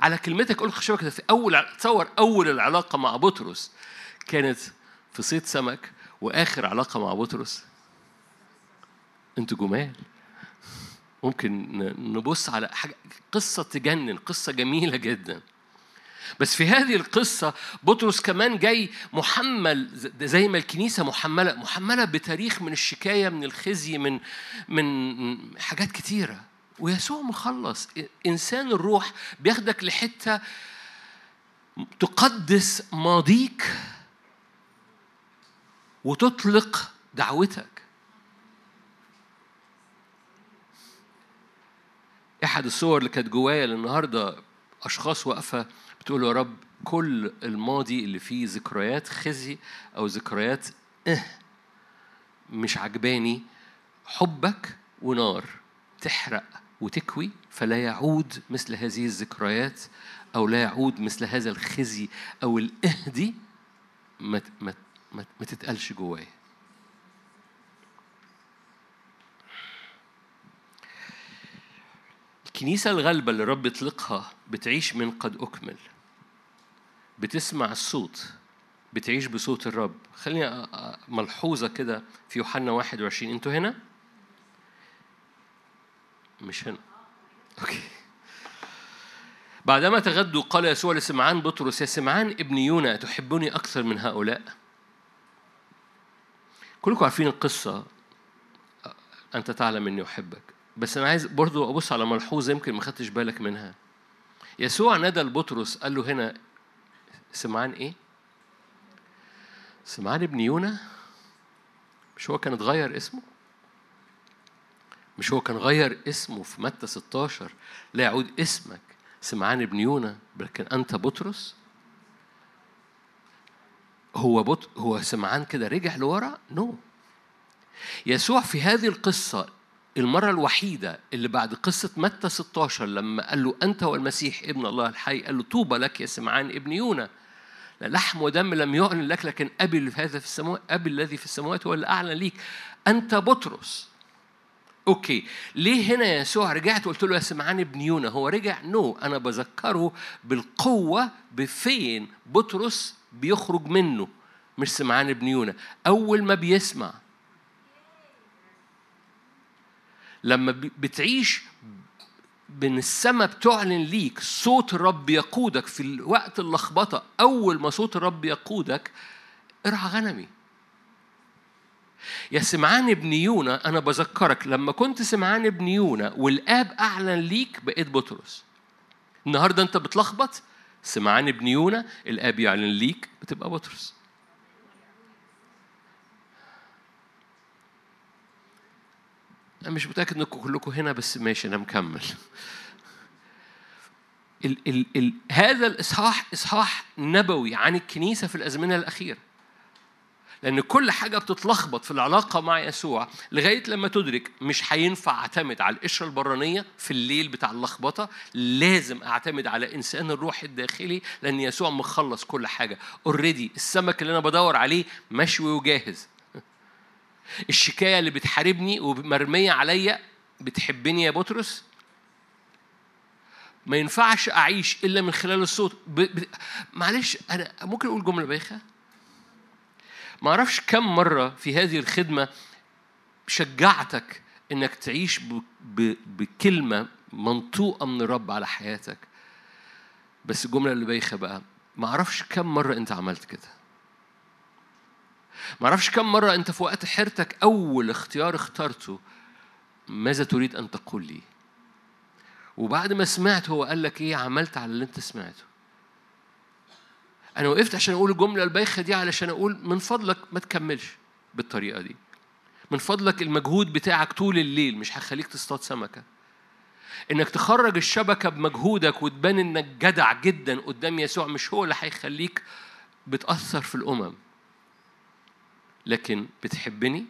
على كلمتك ألقي الشبكة في أول تصور أول العلاقة مع بطرس كانت في صيد سمك وآخر علاقة مع بطرس أنتوا جمال. ممكن نبص على حاجة قصة تجنن قصة جميلة جدا. بس في هذه القصة بطرس كمان جاي محمل زي ما الكنيسة محملة محملة بتاريخ من الشكاية من الخزي من من حاجات كتيرة. ويسوع مخلص إنسان الروح بياخدك لحتة تقدس ماضيك وتطلق دعوتك. احد الصور اللي كانت جوايا النهارده أشخاص واقفة بتقول يا رب كل الماضي اللي فيه ذكريات خزي أو ذكريات آه مش عجباني. حبك ونار تحرق وتكوي فلا يعود مثل هذه الذكريات أو لا يعود مثل هذا الخزي أو الإهدي ما ما ما تتقالش جوايا. الكنيسة الغلبة اللي رب يطلقها بتعيش من قد أكمل. بتسمع الصوت بتعيش بصوت الرب. خليني ملحوظة كده في يوحنا 21 أنتوا هنا؟ مش هنا. أوكي. بعدما تغدوا قال يسوع لسمعان بطرس يا سمعان ابن يونا تحبني أكثر من هؤلاء؟ كلكم عارفين القصة. أنت تعلم إني أحبك. بس أنا عايز برضو أبص على ملحوظه يمكن ما خدتش بالك منها. يسوع نادى لبطرس قال له هنا سمعان إيه؟ سمعان ابن يونا؟ مش هو كان اتغير اسمه؟ مش هو كان غير اسمه في متى 16 لا يعود اسمك سمعان ابن يونا لكن أنت بطرس؟ هو بط... هو سمعان كده رجع لورا؟ نو. no. يسوع في هذه القصة المرة الوحيدة اللي بعد قصة متى 16 لما قال له أنت والمسيح ابن الله الحي قال له طوبى لك يا سمعان ابن يونا. لحم ودم لم يعلن لك لكن أبي اللي في هذا في السماوات أبي الذي في السماوات هو اللي أعلن ليك. أنت بطرس. OK. ليه هنا يسوع رجعت وقلت له يا سمعان ابن يونا؟ هو رجع؟ no. أنا بذكره بالقوة بفين بطرس بيخرج منه مش سمعان ابن يونا. أول ما بيسمع لما بتعيش من السماء بتعلن ليك صوت الرب يقودك في الوقت اللخبطة. أول ما صوت الرب يقودك ارعى غنمي. يا سمعان ابن يونا أنا بذكرك لما كنت سمعان ابن يونا والآب أعلن ليك بقيت بطرس. النهاردة أنت بتلخبط سمعان ابن يونا الآب يعلن ليك بتبقى بطرس. أنا مش متأكد إنكم كلكم هنا بس ماشي أنا مكمل. ال ال ال هذا الإصحاح إصحاح نبوي عن الكنيسة في الأزمنة الأخيرة. لأن كل حاجة بتتلخبط في العلاقة مع يسوع لغاية لما تدرك مش هينفع أعتمد على القشرة البرانية في الليل بتاع اللخبطة. لازم أعتمد على إنسان الروح الداخلي لأن يسوع مخلص كل حاجة. اوريدي السمك اللي أنا بدور عليه مشوي وجاهز. الشكاية اللي بتحاربني ومرمية عليا بتحبني يا بطرس؟ ما ينفعش أعيش إلا من خلال الصوت. ب... ب... معلش أنا ممكن أقول جملة بايخة؟ ما أعرفش كم مرة في هذه الخدمة شجعتك إنك تعيش ب... ب... بكلمة منطوقة من الرب على حياتك. بس الجملة اللي بايخة بقى ما أعرفش كم مرة أنت عملت كده. ما أعرفش كم مرة أنت في وقت حيرتك أول اختيار اخترته ماذا تريد أن تقول لي؟ وبعد ما سمعت هو قال لك إيه عملت على اللي أنت سمعته. أنا وقفت عشان أقول الجملة البايخة دي علشان أقول من فضلك ما تكملش بالطريقة دي. من فضلك المجهود بتاعك طول الليل مش هخليك تصطاد سمكة. إنك تخرج الشبكة بمجهودك وتبان إنك جدع جدا قدام يسوع مش هو اللي هيخليك بتأثر في الأمم. لكن بتحبني؟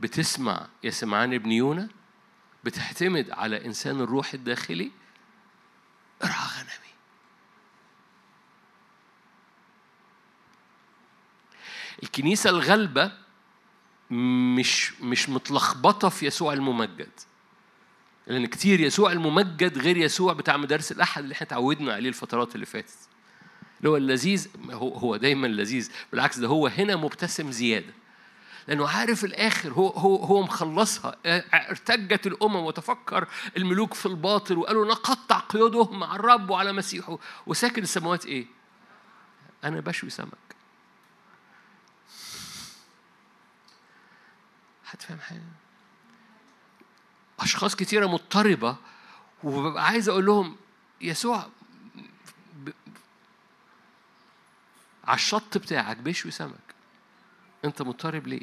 بتسمع يا سمعان ابن يونا بتعتمد على إنسان الروح الداخلي؟ ارعى غنمي. الكنيسة الغلبة مش مش متلخبطة في يسوع الممجد لأن كتير يسوع الممجد غير يسوع بتاع مدارس الأحد اللي إحنا اتعودنا عليه الفترات اللي فاتت. اللي هو اللذيذ هو هو دايما لذيذ بالعكس ده هو هنا مبتسم زيادة. لأنه عارف الآخر هو هو هو مخلصها ارتجت الأمم وتفكر الملوك في الباطل وقالوا نقطع قيودهم مع الرب وعلى مسيحه. وساكن السماوات إيه؟ أنا بشوي سمك. هتفهم حاجة؟ أشخاص كتيرة مضطربة وببقى عايز أقول لهم يسوع ب... على الشط بتاعك بيشوي سمك. أنت مضطرب ليه؟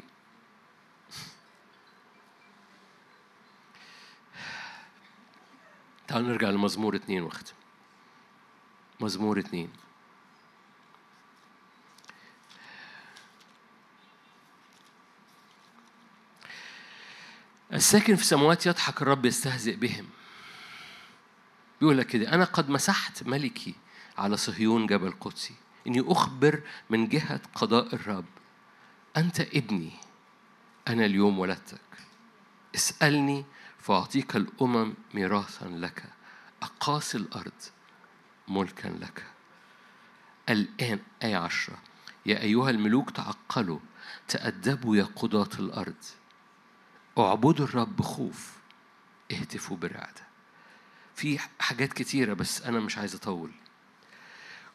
تعالوا نرجع لمزمور اتنين واختم مزمور اتنين. الساكن في السماوات يضحك الرب يستهزئ بهم. بيقول لك كده أنا قد مسحت ملكي على صهيون جبل قدسي. إني أخبر من جهة قضاء الرب. أنت ابني أنا اليوم ولدتك. اسألني فأعطيك الأمم ميراثا لك أقاصي الأرض ملكا لك. الآن آية عشرة. يا أيها الملوك تعقلوا تأدبوا يا قضاة الأرض. اعبدوا الرب بخوف اهتفوا برعدة. في حاجات كتيرة بس أنا مش عايز أطول.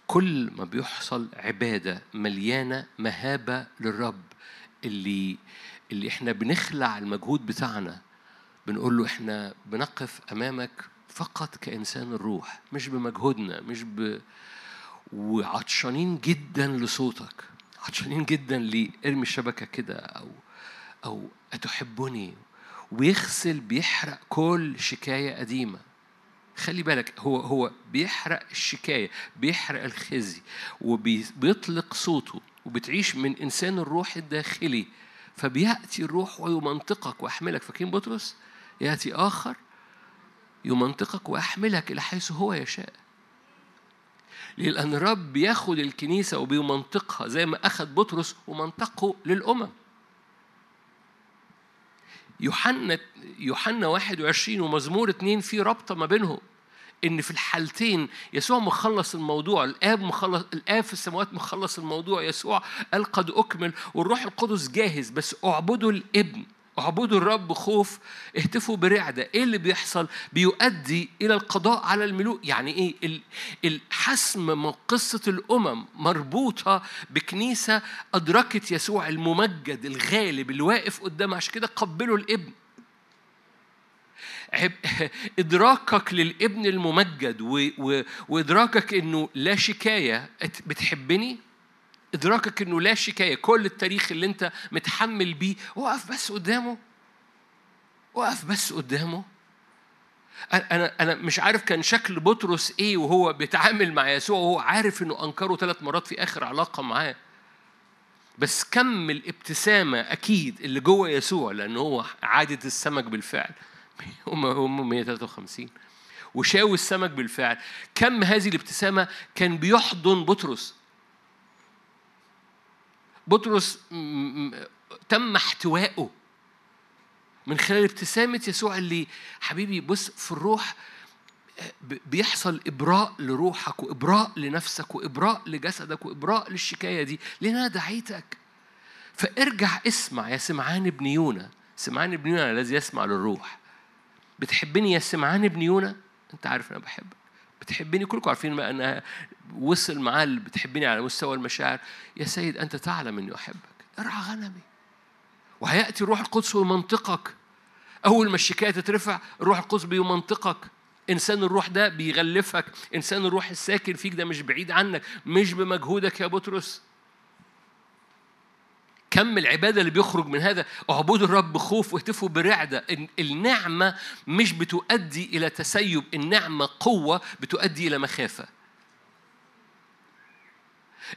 كل ما بيحصل عبادة مليانة مهابة للرب اللي اللي إحنا بنخلع المجهود بتاعنا بنقول له إحنا بنقف أمامك فقط كإنسان الروح مش بمجهودنا مش ب وعطشانين جدا لصوتك عطشانين جدا لارمي الشبكة كده أو أو أتحبني ويغسل بيحرق كل شكاية قديمة. خلي بالك هو هو بيحرق الشكاية بيحرق الخزي وبيطلق صوته وبتعيش من إنسان الروح الداخلي فبيأتي الروح ويمنطقك ويحملك. فاكرين بطرس؟ يأتي آخر يمنطقك ويحملك إلى حيث هو يشاء. لأن الرب بياخد الكنيسة وبيمنطقها زي ما أخذ بطرس ومنطقه للأمم. يوحنا يوحنا 21 ومزمور اتنين في رابطة ما بينهم إن في الحالتين يسوع مخلص الموضوع الآب مخلص الآب في السماوات مخلص الموضوع يسوع قال قد أكمل والروح القدس جاهز بس اعبدوا الابن. اعبدوا الرب خوف اهتفوا برعدة. إيه اللي بيحصل؟ بيؤدي إلى القضاء على الملوك. يعني إيه؟ الحسم من قصة الأمم مربوطة بكنيسة أدركت يسوع الممجد الغالب اللي واقف قدامها عشان كده قبلوا الابن. إدراكك للابن الممجد وإدراكك إنه لا شكاية. بتحبني؟ إدراكك إنه لا شكاية. كل التاريخ اللي أنت متحمل بيه وقف بس قدامه. وقف بس قدامه. أنا أنا مش عارف كان شكل بطرس إيه وهو بيتعامل مع يسوع وهو عارف إنه أنكره ثلاث مرات في آخر علاقة معاه. بس كم الابتسامة أكيد اللي جوه يسوع لأن هو عادة السمك بالفعل. هم هم 153 وشاوي السمك بالفعل. كم هذه الابتسامة كان بيحضن بطرس؟ بطرس تم احتوائه من خلال ابتسامة يسوع اللي حبيبي بص في الروح بيحصل إبراء لروحك وإبراء لنفسك وإبراء لجسدك وإبراء للشكاية دي لأن دعيتك. فارجع اسمع يا سمعان ابن يونا. سمعان ابن يونا الذي يسمع للروح. بتحبني يا سمعان ابن يونا؟ أنت عارف أنا بحبك. بتحبني؟ كلكم عارفين ما أنا وصل معاه بتحبني على مستوى المشاعر. يا سيد أنت تعلم أني أحبك. ارعى غنمي. وهيأتي الروح القدس ويمنطقك أول ما الشكاية تترفع الروح القدس بيمنطقك إنسان الروح ده بيغلفك. إنسان الروح الساكن فيك ده مش بعيد عنك. مش بمجهودك يا بطرس. كم العبادة اللي بيخرج من هذا؟ اعبدوا الرب بخوف واهتفوا برعده النعمة مش بتؤدي إلى تسيب النعمة قوة بتؤدي إلى مخافة.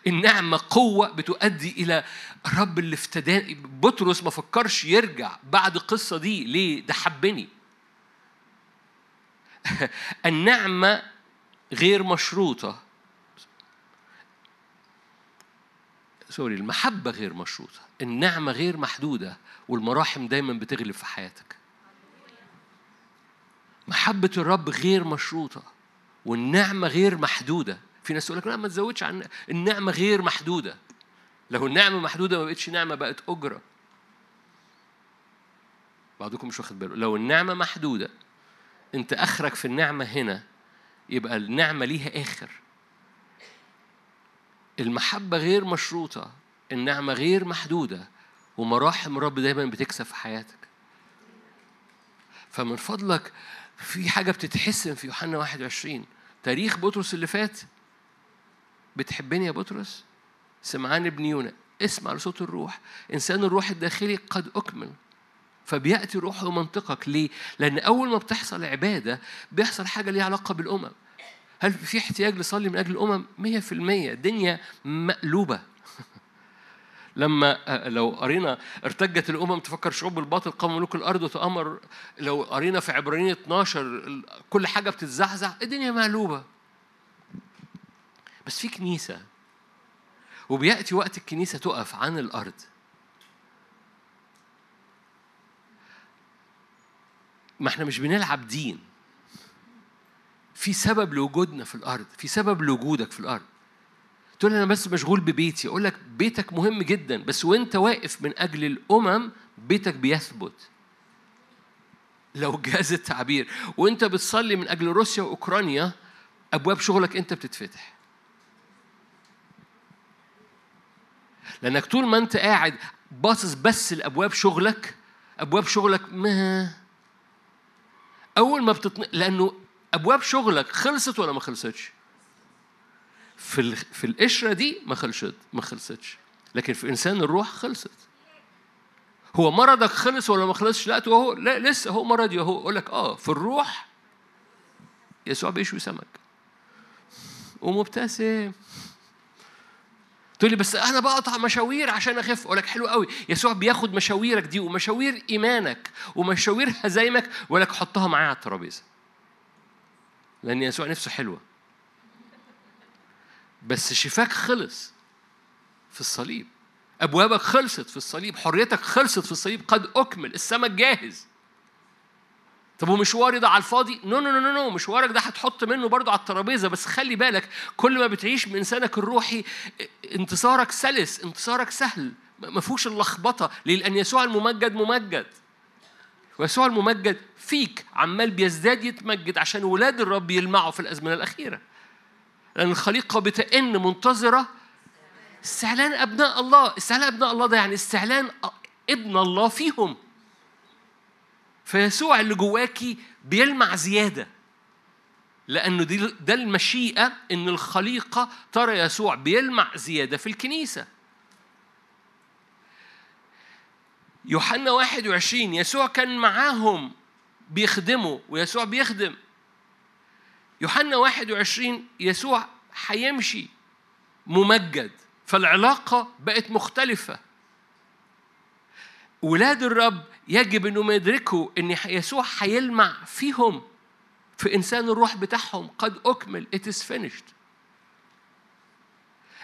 النعمة قوة بتؤدي إلى الرب اللي افتداني بطرس ما فكرش يرجع بعد القصة دي. ليه؟ ده حبني. النعمة غير مشروطة. سوري المحبة غير مشروطة النعمة غير محدودة والمراحم دايما بتغلب في حياتك. محبة الرب غير مشروطة والنعمة غير محدودة. في ناس تقول لك لا ما تزودش عن النعمة غير محدودة. لو النعمة محدودة ما بقتش نعمة بقت أجرة. بعضكم مش واخد باله. لو النعمة محدودة أنت آخرك في النعمة هنا يبقى النعمة ليها آخر. المحبة غير مشروطة النعمة غير محدودة ومراحم الرب دايما بتكسب في حياتك. فمن فضلك في حاجة بتتحسن في يوحنا 21 تاريخ بطرس اللي فات. بتحبني يا بطرس؟ سمعان ابن يونا اسمع لصوت الروح. إنسان الروح الداخلي قد أكمل فبيأتي روح منطقك. ليه؟ لأن أول ما بتحصل عبادة بيحصل حاجة ليها علاقة بالأمم. هل في احتياج لصلي من أجل الأمم؟ مية في المية. الدنيا مقلوبة. لما آه، لو قرينا ارتجت الأمم تفكر شعوب الباطل قام ملوك الأرض وتأمر. لو قرينا في عبرانيين 12 كل حاجة بتتزعزع الدنيا مقلوبة. بس في كنيسة وبيأتي وقت الكنيسة تقف عن الأرض. ما إحنا مش بنلعب دين. في سبب لوجودنا في الأرض في سبب لوجودك في الأرض. تقول أنا بس مشغول ببيتي أقول لك بيتك مهم جدا بس وأنت واقف من أجل الأمم بيتك بيثبت. لو جاز التعبير. وأنت بتصلي من أجل روسيا وأوكرانيا أبواب شغلك أنت بتتفتح. لأنك طول ما أنت قاعد باصص بس لأبواب شغلك أبواب شغلك ما أول ما بتطن... لأنه أبواب شغلك خلصت ولا ما خلصتش؟ في في القشرة دي ما خلصت ما خلصتش. لكن في إنسان الروح خلصت. هو مرضك خلص ولا ما خلصش؟ لا هو لا لسه هو مرضي اهو أقول لك آه في الروح يسوع بيشوي سمك. ومبتسم. تقول لي بس أنا بقطع مشاوير عشان أخف؟ أقول لك حلو قوي. يسوع بياخد مشاويرك دي ومشاوير إيمانك ومشاوير هزايمك ويقول لك حطها معايا على الترابيزة. لأن يسوع نفسه حلوة. بس شفاك خلص في الصليب. أبوابك خلصت في الصليب. حريتك خلصت في الصليب. قد أكمل. السمك جاهز. طب ومشواري ده على الفاضي؟ no no no no مشوارك ده هتحط منه برضه على الترابيزة. بس خلي بالك كل ما بتعيش من إنسانك الروحي انتصارك سلس. انتصارك سهل. ما فيهوش اللخبطة. لأن يسوع الممجد ممجد. ويسوع الممجد فيك عمال بيزداد يتمجد عشان ولاد الرب يلمعوا في الأزمنة الأخيرة. لأن الخليقة بتئن منتظرة. استعلان أبناء الله. استعلان أبناء الله ده يعني استعلان ابن الله فيهم. فيسوع اللي جواكي بيلمع زيادة. لأنه دي ده المشيئة إن الخليقة ترى يسوع بيلمع زيادة في الكنيسة. يوحنا 21 يسوع كان معاهم. بيخدموا ويسوع بيخدم. يوحنا 21 يسوع هيمشي ممجد فالعلاقة بقت مختلفة. ولاد الرب يجب إنهم يدركوا إن يسوع هيلمع فيهم في إنسان الروح بتاعهم. قد أكمل it is finished.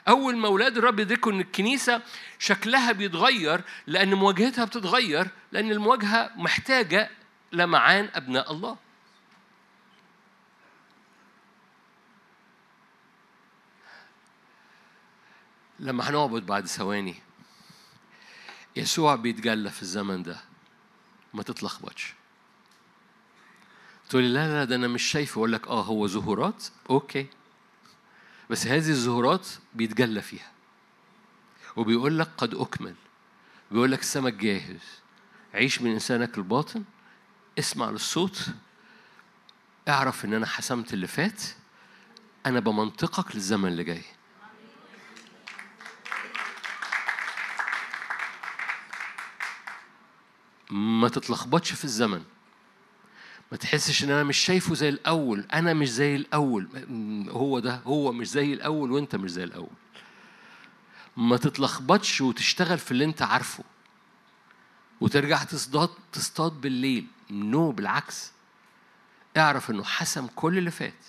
أول ما أولاد الرب يدركوا إن الكنيسة شكلها بيتغير لأن مواجهتها بتتغير لأن المواجهة محتاجة لمعان أبناء الله. لما هنعبد بعد ثواني يسوع بيتجلى في الزمن ده ما تتلخبطش. تقول لي لا لا ده أنا مش شايفه. أقول لك آه هو ظهورات أوكي. بس هذه الظهورات بيتجلى فيها. وبيقول لك قد أكمل. بيقول لك السمك جاهز. عيش من إنسانك الباطن. اسمع للصوت اعرف ان أنا حسمت اللي فات أنا بمنطقك للزمن اللي جاي. ما تتلخبطش في الزمن. ما تحسش ان أنا مش شايفه زي الأول. أنا مش زي الأول. هو ده هو مش زي الأول وانت مش زي الأول. ما تتلخبطش وتشتغل في اللي انت عارفه. وترجع تصطاد تصطاد بالليل. نو بالعكس. اعرف انه حسم كل اللي فات.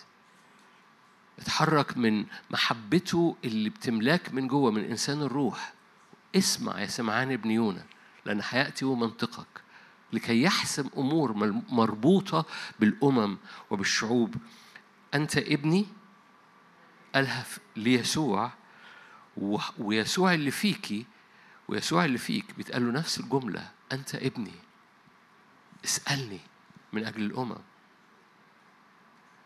اتحرك من محبته اللي بتملاك من جوه من إنسان الروح. اسمع يا سمعان ابن يونا لأن هيأتي منطقك. لكي يحسم أمور مربوطة بالأمم وبالشعوب. أنت ابني؟ قالها ليسوع ويسوع اللي فيكي ويسوع اللي فيك بيتقال له نفس الجملة أنت ابني. اسألني من أجل الأمم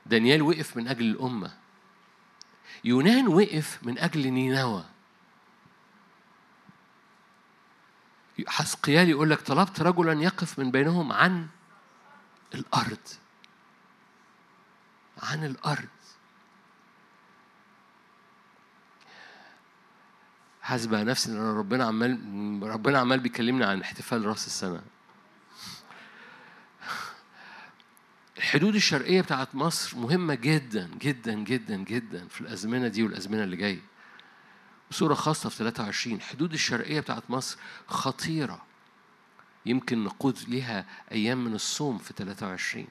دانيال وقف من أجل الأمة. يونان وقف من أجل نينوى. حسقيال يقول لك طلبت رجلا يقف من بينهم عن الأرض. عن الأرض. حاسب على نفسي ان ربنا عمال ربنا عمال بيكلمنا عن احتفال راس السنة. الحدود الشرقية بتاعت مصر مهمة جدا جدا جدا جدا في الأزمنة دي والأزمنة اللي جاية. بصورة خاصة في 23 حدود الشرقية بتاعت مصر خطيرة. يمكن نقود لها أيام من الصوم في 23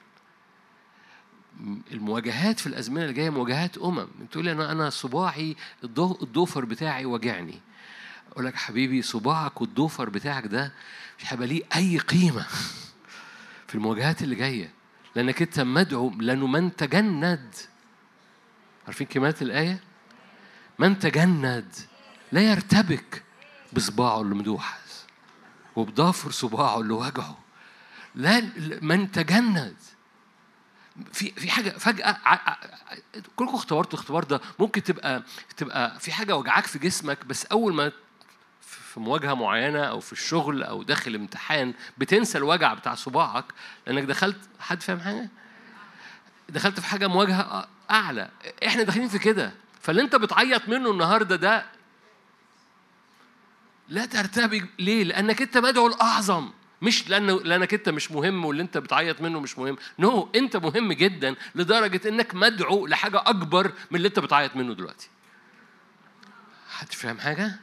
المواجهات في الأزمنة اللي جاية مواجهات أمم. تقول أنا أنا صباعي الضوفر بتاعي وجعني. أقول لك حبيبي صباعك والضوفر بتاعك ده مش هيبقى ليه أي قيمة في المواجهات اللي جاية. لأنك أنت مدعو لأنه من تجند. عارفين كلمات الآية؟ من تجند لا يرتبك بصباعه اللي مدوحس وبضافر صباعه اللي وجعه. لا من تجند. في في حاجة فجأة كلكم اختبرتوا الاختبار ده. ممكن تبقى تبقى في حاجة وجعاك في جسمك بس أول ما في مواجهة معينة أو في الشغل أو داخل امتحان بتنسى الوجع بتاع صباعك لأنك دخلت حد فاهم حاجة دخلت في حاجة مواجهة أعلى إحنا داخلين في كده فاللي أنت بتعيط منه النهارده ده لا ترتبك ليه؟ لأنك أنت مدعو الأعظم مش لأنه لأنك أنت مش مهم واللي أنت بتعيط منه مش مهم، نو no, أنت مهم جدا لدرجة إنك مدعو لحاجة أكبر من اللي أنت بتعيط منه دلوقتي. حد فاهم حاجة؟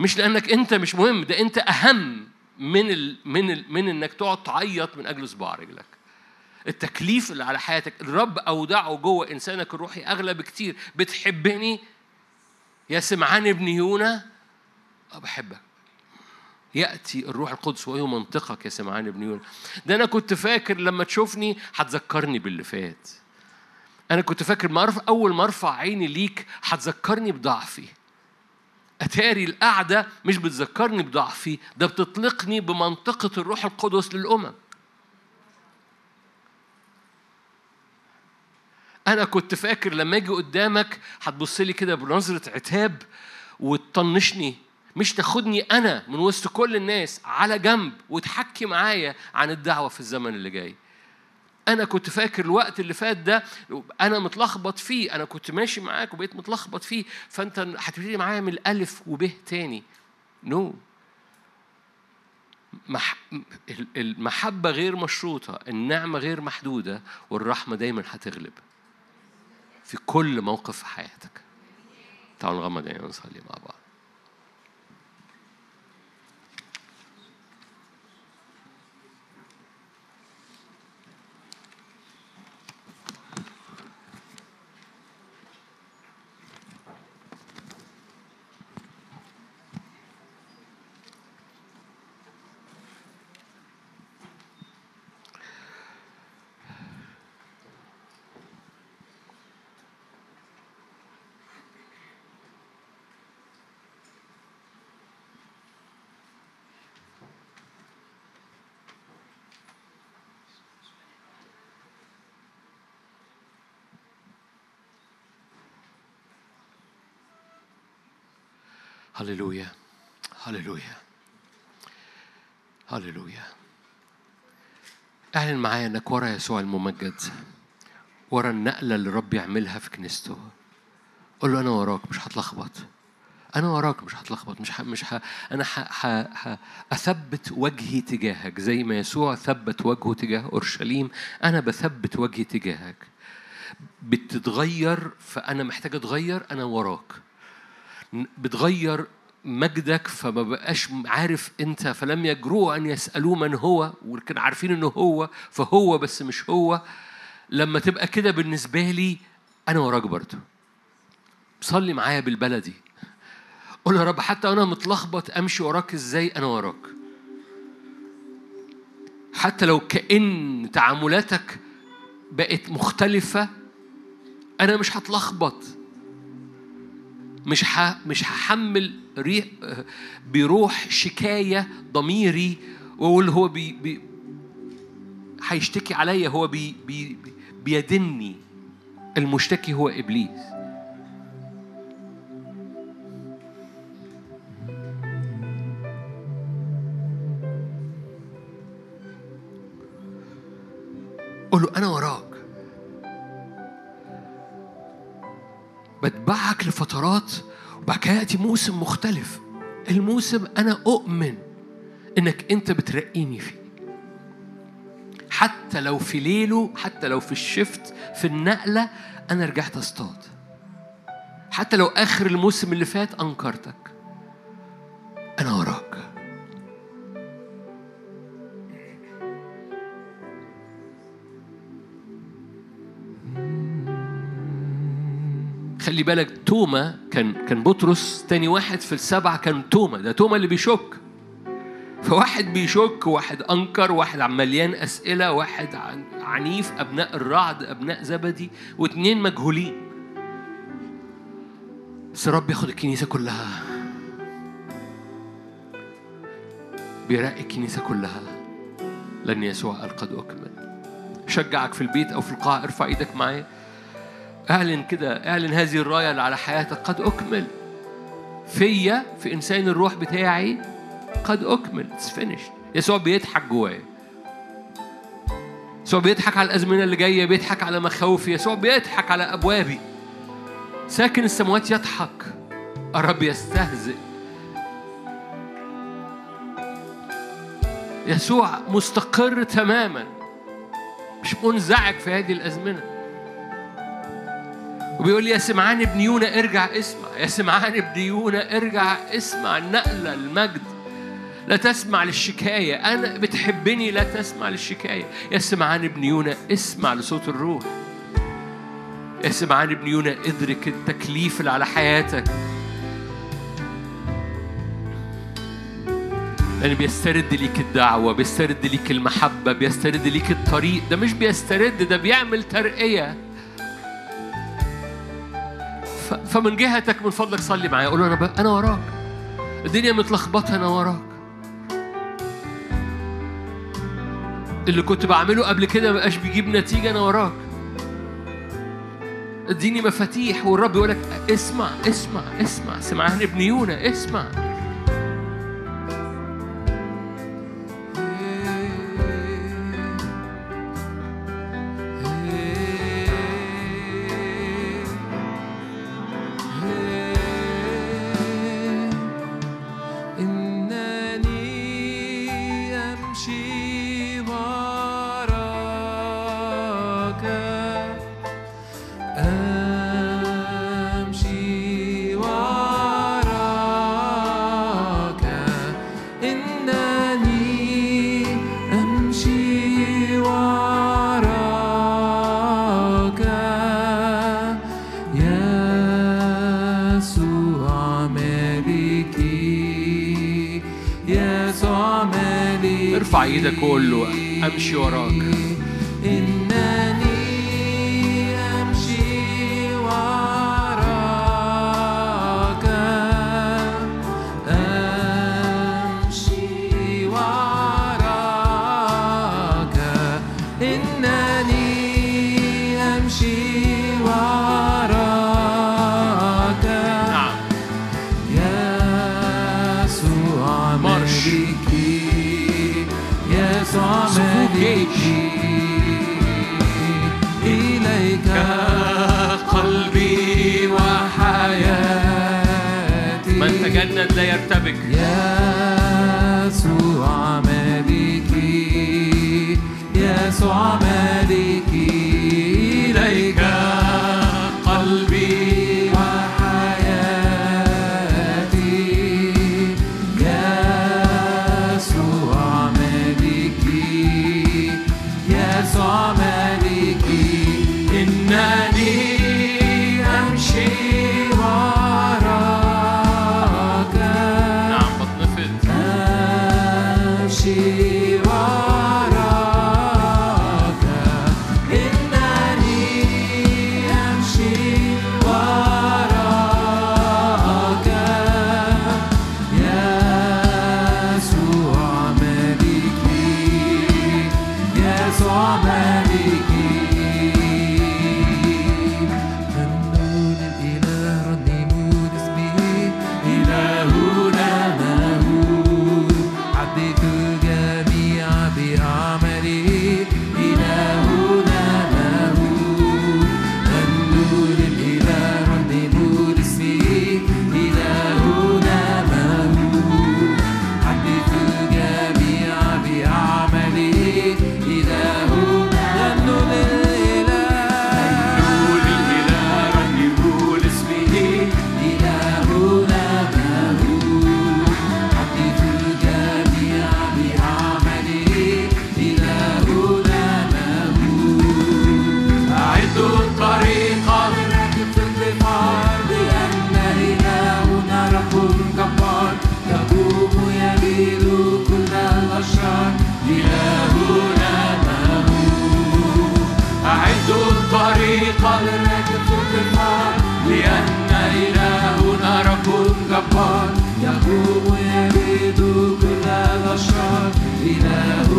مش لأنك أنت مش مهم ده أنت أهم من ال من ال من إنك تقعد تعيط من أجل صباع رجلك. التكليف اللي على حياتك الرب أودعه جوه إنسانك الروحي أغلى بكتير. بتحبني؟ يا سمعان ابن يونا؟ أه بحبك. يأتي الروح القدس ويمنطقك يا سمعان ابن يونا. ده أنا كنت فاكر لما تشوفني هتذكرني باللي فات. أنا كنت فاكر ما أول ما أرفع عيني ليك هتذكرني بضعفي. أتاري القعدة مش بتذكرني بضعفي ده بتطلقني بمنطقة الروح القدس للأمم. أنا كنت فاكر لما أجي قدامك هتبص لي كده بنظرة عتاب وتطنشني. مش تاخدني أنا من وسط كل الناس على جنب وتحكي معايا عن الدعوة في الزمن اللي جاي. أنا كنت فاكر الوقت اللي فات ده أنا متلخبط فيه أنا كنت ماشي معاك وبقيت متلخبط فيه فأنت هتبتدي معايا من الألف وب تاني. نو no. مح... المحبة غير مشروطة النعمة غير محدودة والرحمة دايما هتغلب. في كل موقف في حياتك. تعالوا نغمض عينينا ونصلي مع بعض. هللويا هللويا هللويا اعلن معايا إنك ورا يسوع الممجد. ورا النقلة اللي رب يعملها في كنيسته. قول له أنا وراك مش هتلخبط. أنا وراك مش هتلخبط. مش ح... مش ح... أنا ح... ح... ح... أثبت وجهي تجاهك. زي ما يسوع ثبت وجهه تجاه أورشليم أنا بثبت وجهي تجاهك. بتتغير فأنا محتاج أتغير أنا وراك. بتغير مجدك فما بقاش عارف انت فلم يجرؤوا أن يسألوه من هو ولكن عارفين إنه هو فهو بس مش هو. لما تبقى كده بالنسبة لي أنا وراك برضه. صلي معايا بالبلدي. قول يا رب حتى أنا متلخبط أمشي وراك إزاي؟ أنا وراك. حتى لو كأن تعاملاتك بقت مختلفة أنا مش هتلخبط. مش ح... مش هحمل ريح بروح شكاية ضميري وأقول هو بي... بي... هيشتكي عليا هو بي... بي... بيدني. المشتكي هو إبليس. قول له أنا وراك. بتبعك لفترات وبعد كده يأتي موسم مختلف. الموسم أنا أؤمن إنك أنت بترقيني فيه. حتى لو في ليله حتى لو في الشفت في النقلة أنا رجعت أصطاد. حتى لو آخر الموسم اللي فات أنكرتك. بالك توما كان كان بطرس تاني واحد في السبعة كان توما ده توما اللي بيشك. فواحد بيشك واحد أنكر واحد مليان أسئلة واحد عنيف أبناء الرعد أبناء زبدي واتنين مجهولين. بس الرب ياخد الكنيسة كلها. بيرقي الكنيسة كلها. لأن يسوع قال قد أكمل. شجعك في البيت أو في القاعة ارفع إيدك معايا. اعلن كده اعلن هذه الراية اللي على حياتك. قد أكمل. فيا في إنسان الروح بتاعي قد أكمل. it's finished يسوع بيضحك جوايا. يسوع بيضحك على الأزمنة اللي جاية بيضحك على مخاوفي. يسوع بيضحك على أبوابي. ساكن السماوات يضحك. الرب يستهزئ. يسوع مستقر تماما. مش منزعج في هذه الأزمنة. وبيقول لي يا سمعان ابن يونا ارجع اسمع. يا سمعان ابن يونا ارجع اسمع النقلة المجد لا تسمع للشكاية. أنا بتحبني لا تسمع للشكاية. يا سمعان ابن يونا اسمع لصوت الروح. يا سمعان ابن يونا ادرك التكليف اللي على حياتك. لأن بيسترد ليك الدعوة بيسترد ليك المحبة بيسترد ليك الطريق. ده مش بيسترد ده بيعمل ترقية. فمن جهتك من فضلك صلي معايا. قول له أنا ب... أنا وراك. الدنيا متلخبطة أنا وراك. اللي كنت بعمله قبل كده مبقاش بيجيب نتيجة أنا وراك. اديني مفاتيح والرب يقول لك اسمع اسمع اسمع. سمعان ابن يونا اسمع. ارفع إيدك وقول له امشي وراك. للراكب في البحار لأن إلهنا رب جبار يقوم يبيد كل الأشرار إلهنا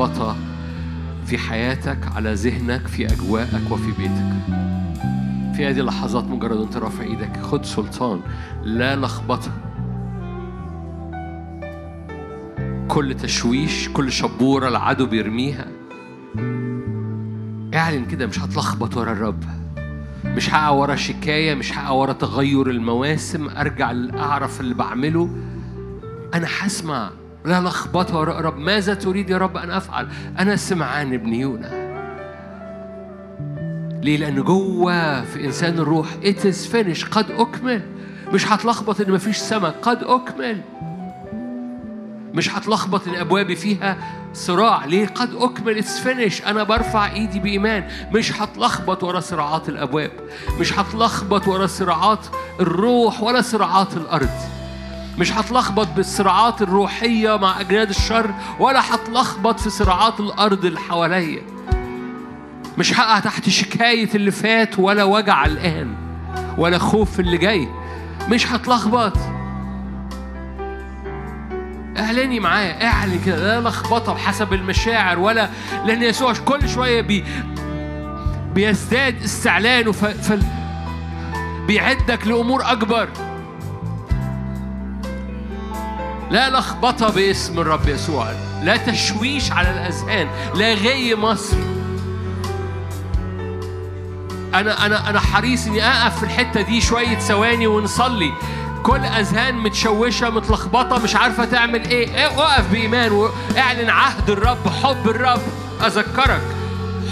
لخبطة في حياتك على ذهنك في أجواءك وفي بيتك. في هذه اللحظات مجرد أنت رافع إيدك خد سلطان. لا لخبطة. كل تشويش كل شبورة العدو بيرميها. اعلن كده مش هتلخبط ورا الرب. مش هقع ورا شكاية مش هقع ورا تغير المواسم. أرجع أعرف اللي بعمله. أنا هسمع لا لخبطة وراء رب ماذا تريد يا رب أن أفعل؟ أنا سمعان ابن يونا ليه؟ لأن جوه في إنسان الروح it is finished قد أكمل. مش هتلخبط إن مفيش سماء قد أكمل. مش هتلخبط إن أبوابي فيها صراع ليه؟ قد أكمل it's finished أنا برفع إيدي بإيمان. مش هتلخبط ورا صراعات الأبواب. مش هتلخبط ورا صراعات الروح ولا صراعات الأرض. مش هتلخبط بالصراعات الروحية مع أجناد الشر ولا هتلخبط في صراعات الأرض اللي حواليا. مش هقع تحت شكاية اللي فات ولا وجع الآن ولا خوف اللي جاي. مش هتلخبط. اعلني معايا اعلن كده. لا لخبطة بحسب المشاعر ولا لأن يسوع كل شوية بي بيزداد استعلانه ف... ف... بيعدك لأمور أكبر. لا لخبطه باسم الرب يسوع. لا تشويش على الأذهان. لا غي مصر. أنا أنا أنا حريص إني أقف في الحتة دي شوية ثواني ونصلي. كل أذهان متشوشة متلخبطة مش عارفة تعمل إيه, إيه أقف بإيمان وأعلن عهد الرب حب الرب. أذكرك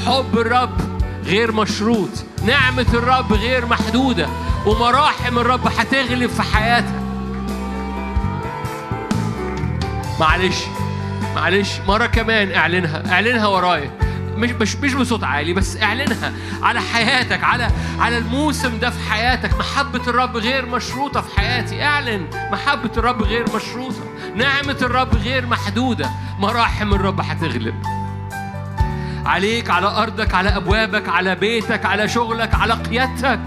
حب الرب غير مشروط. نعمة الرب غير محدودة. ومراحم الرب هتغلب في حياتك. معلش معلش مرة كمان اعلنها اعلنها ورايا. مش مش مش بصوت عالي بس اعلنها على حياتك على على الموسم ده في حياتك. محبة الرب غير مشروطة في حياتي. اعلن محبة الرب غير مشروطة. نعمة الرب غير محدودة. مراحم الرب هتغلب. عليك على أرضك على أبوابك على بيتك على شغلك على قيادتك.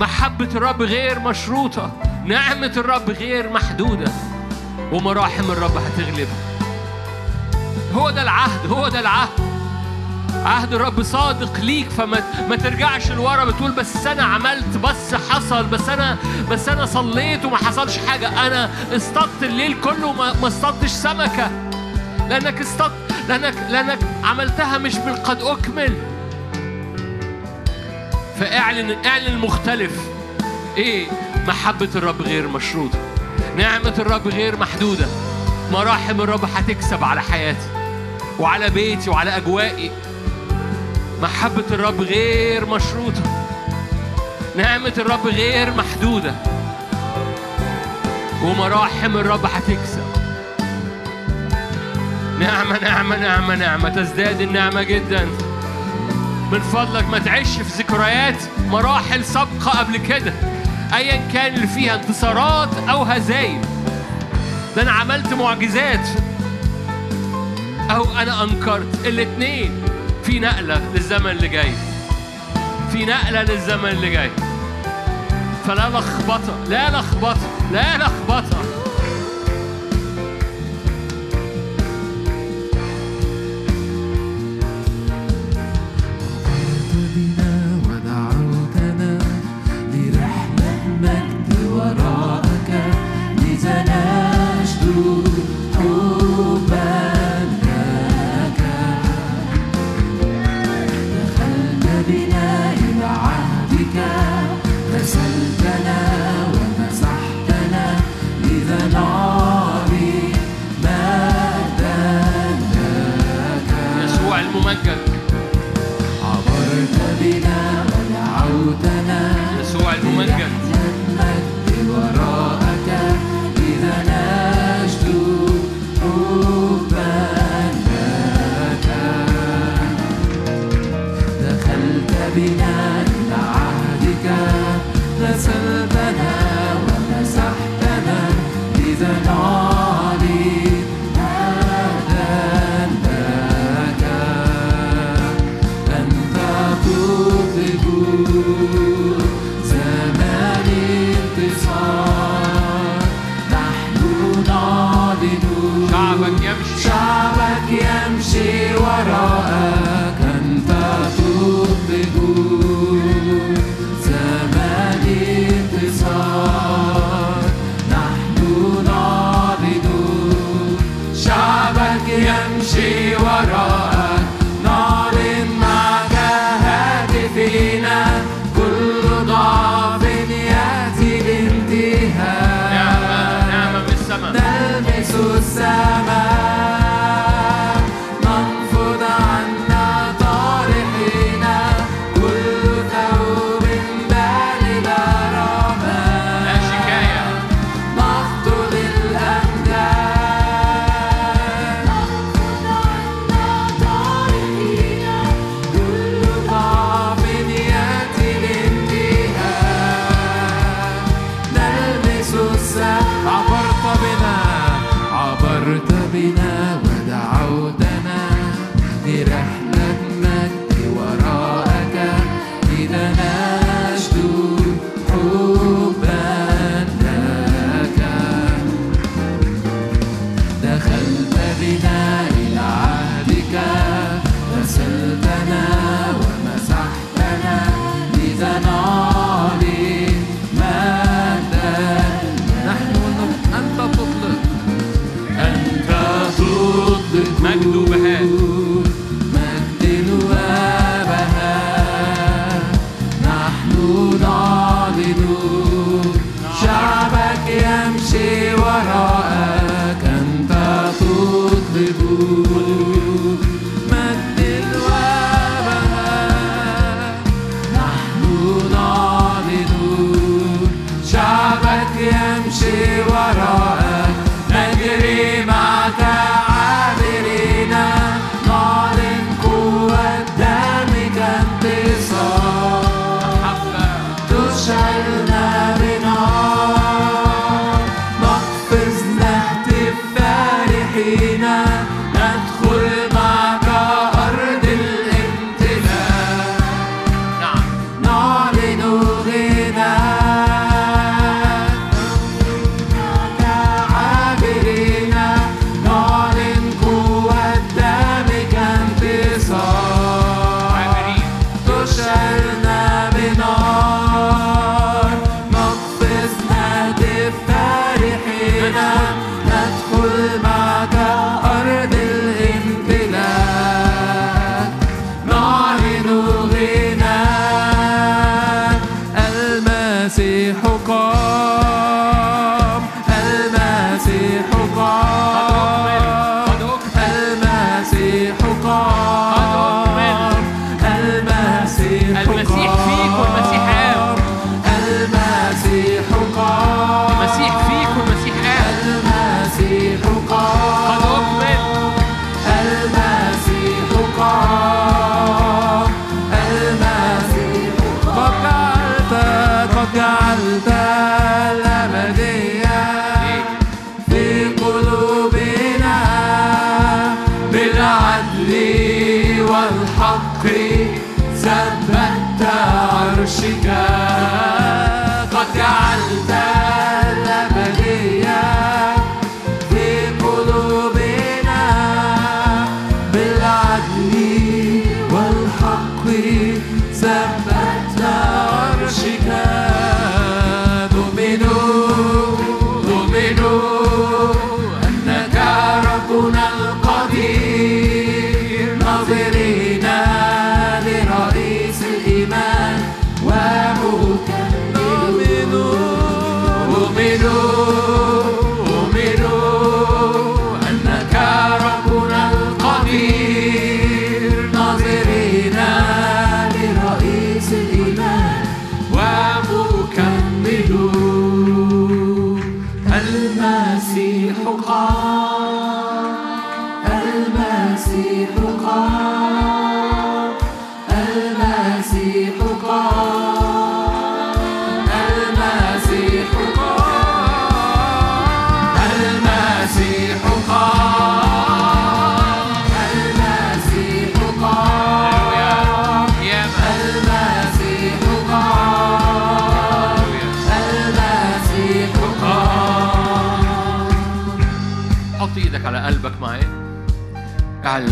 محبة الرب غير مشروطة. نعمة الرب غير محدودة. ومراحم الرب هتغلب. هو ده العهد هو ده العهد. عهد الرب صادق ليك فما ما ترجعش لورا بتقول بس أنا عملت بس حصل بس أنا بس أنا صليت وما حصلش حاجة. أنا اصطدت الليل كله ما اصطدتش سمكة. لأنك اصطدت لأنك لأنك عملتها مش من قد أكمل. فاعلن اعلن المختلف. إيه؟ محبة الرب غير مشروطة. نعمة الرب غير محدودة. مراحم الرب هتكسب على حياتي وعلى بيتي وعلى أجوائي. محبة الرب غير مشروطة. نعمة الرب غير محدودة. ومراحم الرب هتكسب. نعمة نعمة نعمة نعمة. تزداد النعمة جدا. من فضلك ما تعيش في ذكريات مراحل سابقة قبل كده. أيا كان اللي فيها انتصارات أو هزايم. ده أنا عملت معجزات. أو أنا أنكرت الاتنين. في نقلة للزمن اللي جاي. في نقلة للزمن اللي جاي. فلا لخبطة لا لخبطة لا لخبطة.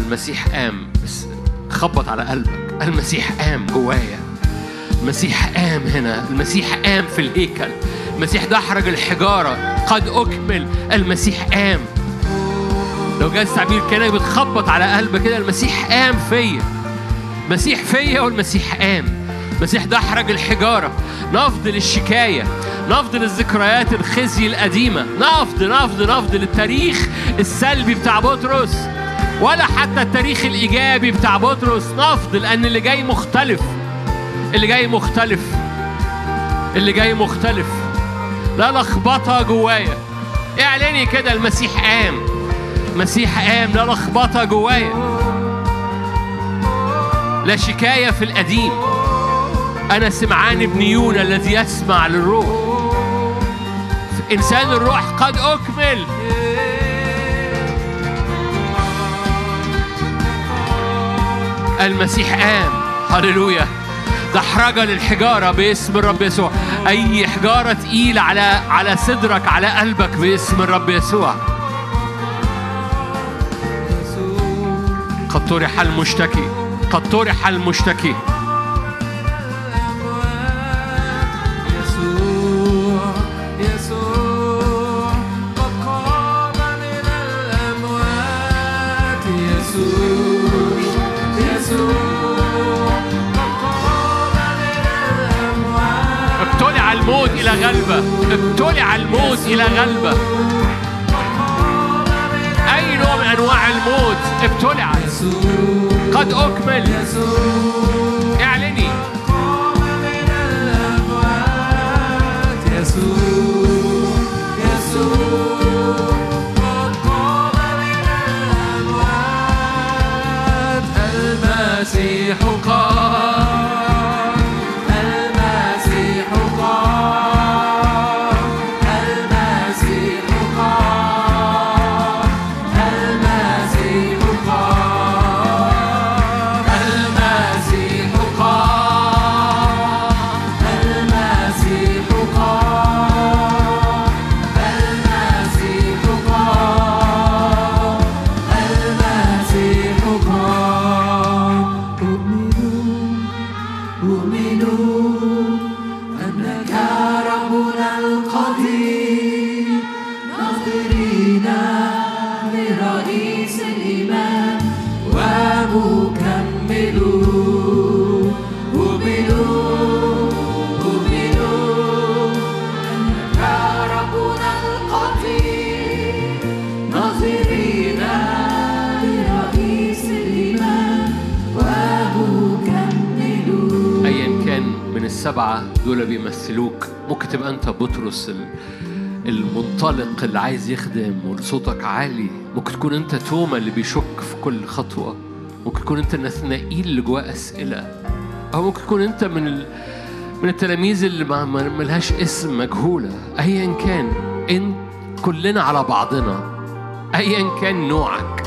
المسيح قام بس خبط على قلبك. المسيح قام جوايا. المسيح قام هنا. المسيح قام في الهيكل. المسيح دحرج الحجارة. قد أكمل. المسيح قام. لو جاز تعبير كده بتخبط على قلبك كده المسيح قام فيا. مسيح فيا والمسيح قام. مسيح دحرج الحجارة. نفض للشكاية. نفض للذكريات الخزي القديمة. نفض نفض نفض للتاريخ السلبي بتاع بطرس. ولا حتى التاريخ الإيجابي بتاع بطرس نفض لأن اللي جاي مختلف. اللي جاي مختلف. اللي جاي مختلف. لا لخبطة جوايا. اعلني كده المسيح قام. مسيح قام لا لخبطة جوايا. لا شكاية في القديم. أنا سمعان بن يونا الذي يسمع للروح. إنسان الروح قد أكمل. المسيح قام هللويا. دحرجة للحجارة باسم الرب يسوع. أي حجارة تقيلة على على صدرك على قلبك باسم الرب يسوع. قد طرح المشتكي قد طرح المشتكي غلبة ابتلع الموت إلى غلبة. أي نوع من أنواع الموت؟ ابتلع. قد أكمل. أنت بطرس ال- المنطلق اللي عايز يخدم وصوتك عالي. ممكن تكون أنت توما اللي بيشك في كل خطوة. ممكن تكون أنت نثنائيل اللي جواه أسئلة. أو ممكن تكون أنت من ال... من التلاميذ اللي ما ملهاش اسم مجهولة. أيا كان إن كلنا على بعضنا. أيا كان نوعك.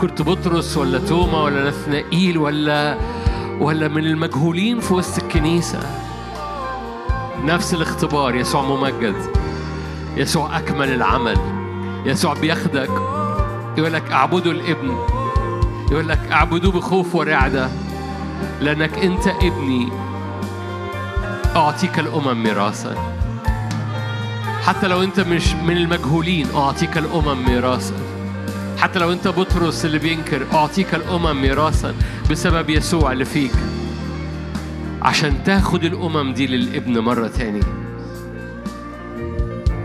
كنت بطرس ولا توما ولا نثنائيل ولا ولا من المجهولين في وسط الكنيسة. نفس الاختبار يسوع ممجد. يسوع أكمل العمل. يسوع بياخدك يقول لك اعبدوا الابن. يقول لك اعبدوه بخوف ورعدة. لأنك أنت ابني أعطيك الأمم ميراثا. حتى لو أنت مش من المجهولين أعطيك الأمم ميراثا. حتى لو أنت بطرس اللي بينكر أعطيك الأمم ميراثا بسبب يسوع اللي فيك. عشان تاخد الأمم دي للابن مرة تاني.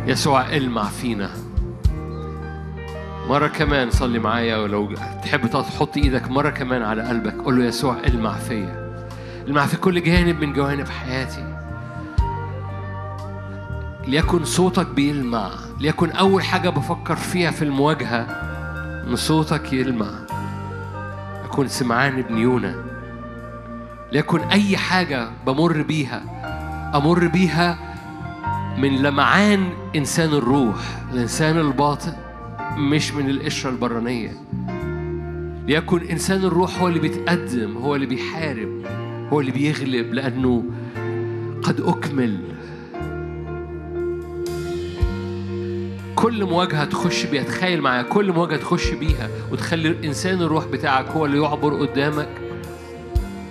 يسوع المع فينا. مرة كمان صلي معايا ولو تحب تحط إيدك مرة كمان على قلبك. قول له يسوع المع فيا. المع في كل جانب من جوانب حياتي. ليكن صوتك بيلمع. ليكن أول حاجة بفكر فيها في المواجهة إن صوتك يلمع. أكون سمعان ابن يونا. ليكن أي حاجة بمر بيها أمر بيها من لمعان إنسان الروح الإنسان الباطن مش من القشرة البرانية. ليكن إنسان الروح هو اللي بيتقدم هو اللي بيحارب هو اللي بيغلب لأنه قد أكمل. كل مواجهة تخش بيها تخيل معايا كل مواجهة تخش بيها وتخلي إنسان الروح بتاعك هو اللي يعبر قدامك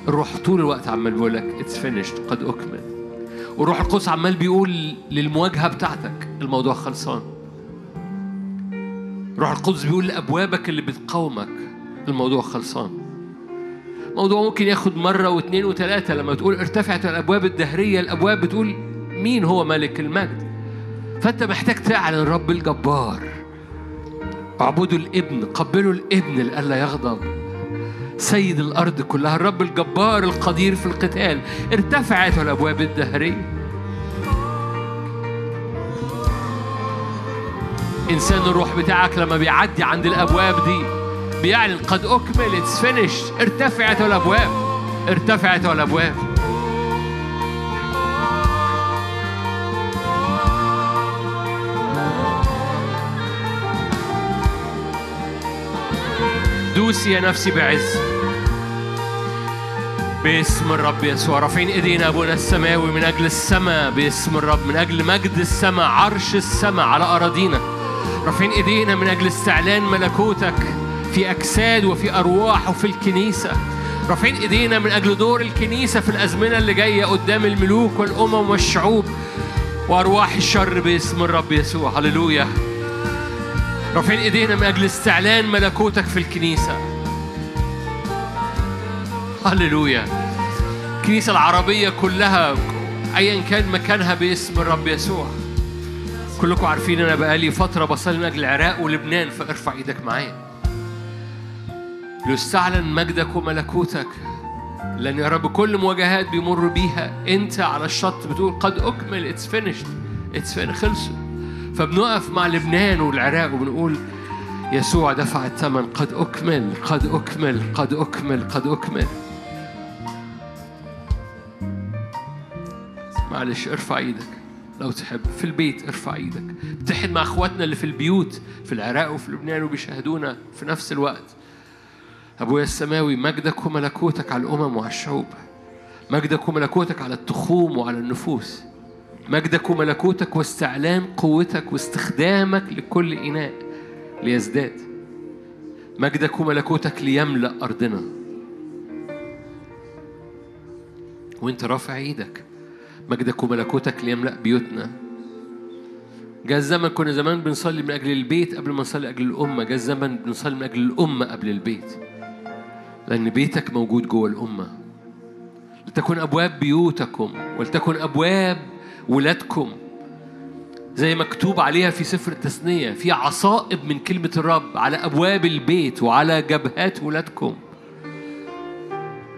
الروح طول الوقت عمال بيقول لك it's finished قد أكمل. والروح القدس عمال بيقول للمواجهة بتاعتك الموضوع خلصان. الروح القدس بيقول لأبوابك اللي بتقاومك الموضوع خلصان. موضوع ممكن ياخد مرة واثنين وثلاثة لما تقول ارتفعت الأبواب الدهرية الأبواب بتقول مين هو ملك المجد. فأنت محتاج تعلن الرب الجبار. اعبدوا الابن قبلوا الابن لئلا يغضب. سيد الأرض كلها الرب الجبار القدير في القتال ارتفعت الأبواب الدهرية. إنسان الروح بتاعك لما بيعدي عند الأبواب دي بيعلن قد أكمل it's finished ارتفعت الأبواب ارتفعت الأبواب. دوسي يا نفسي بعز. باسم الرب يسوع رافعين إيدينا ابونا السماوي من أجل السماء. باسم الرب من أجل مجد السماء عرش السماء على أراضينا. رافعين إيدينا من أجل استعلان ملكوتك في أجساد وفي أرواح وفي الكنيسة. رافعين إيدينا من أجل دور الكنيسة في الأزمنة اللي جاية قدام الملوك والأمم والشعوب. وأرواح الشر باسم الرب يسوع. هللويا. رافعين إيدينا من أجل استعلان ملكوتك في الكنيسة. هللويا. الكنيسة العربية كلها ايا كان مكانها باسم الرب يسوع. كلكم عارفين أنا بقالي فترة بصلي من أجل العراق ولبنان فارفع إيدك معايا. ليستعلن مجدك وملكوتك لأن يا رب كل مواجهات بيمر بيها. أنت على الشط بتقول قد أكمل it's finished اتس فين خلصوا فبنقف مع لبنان والعراق وبنقول يسوع دفع الثمن قد أكمل قد أكمل قد أكمل قد أكمل. معلش ارفع إيدك لو تحب. في البيت ارفع إيدك. اتحد مع أخواتنا اللي في البيوت في العراق وفي لبنان وبيشاهدونا في نفس الوقت. أبويا السماوي مجدك وملكوتك على الأمم وعلى الشعوب. مجدك وملكوتك على التخوم وعلى النفوس. مجدك وملكوتك واستعلان قوتك واستخدامك لكل إناء ليزداد. مجدك وملكوتك ليملأ أرضنا. وانت رافع إيدك. مجدك وملكوتك ليملأ بيوتنا. جاء الزمن كنا زمان بنصلي من أجل البيت قبل ما نصلي أجل الأمة. جاء الزمن بنصلي من أجل الأمة قبل البيت. لأن بيتك موجود جوه الأمة. لتكن أبواب بيوتكم ولتكن أبواب ولادكم. زي مكتوب عليها في سفر التثنية في عصائب من كلمة الرب على أبواب البيت وعلى جبهات ولادكم.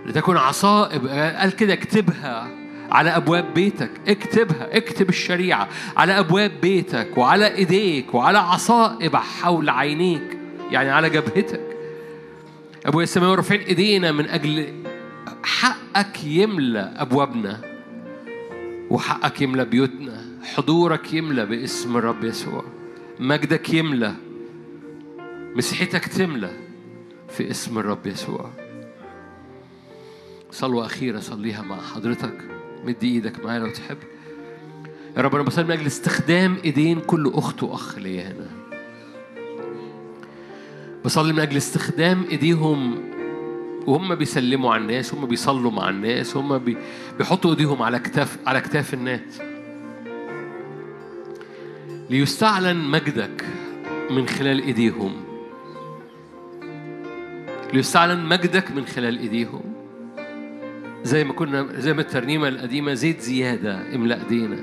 لتكن عصائب قال كده اكتبها على أبواب بيتك. اكتبها اكتب الشريعة على أبواب بيتك وعلى إيديك وعلى عصائب حول عينيك يعني على جبهتك. أبويا السماوي رافعين إيدينا من أجل حقك يملى أبوابنا. وحقك يملى بيوتنا. حضورك يملى باسم الرب يسوع. مجدك يملى مسحتك تملى في اسم الرب يسوع. صلوة أخيرة صليها مع حضرتك. مدي إيدك معايا لو تحب. يا رب أنا بصلي من أجل استخدام إيدين كل أخت وأخ ليا هنا بصلي من أجل استخدام إيديهم وهم بيسلموا على الناس هم بيصلوا مع الناس هم بي بيحطوا ايديهم على كتاف على كتاف الناس. ليستعلن مجدك من خلال ايديهم. ليستعلن مجدك من خلال ايديهم. زي ما كنا زي ما الترنيمة القديمة زيت زيادة املأ ايدينا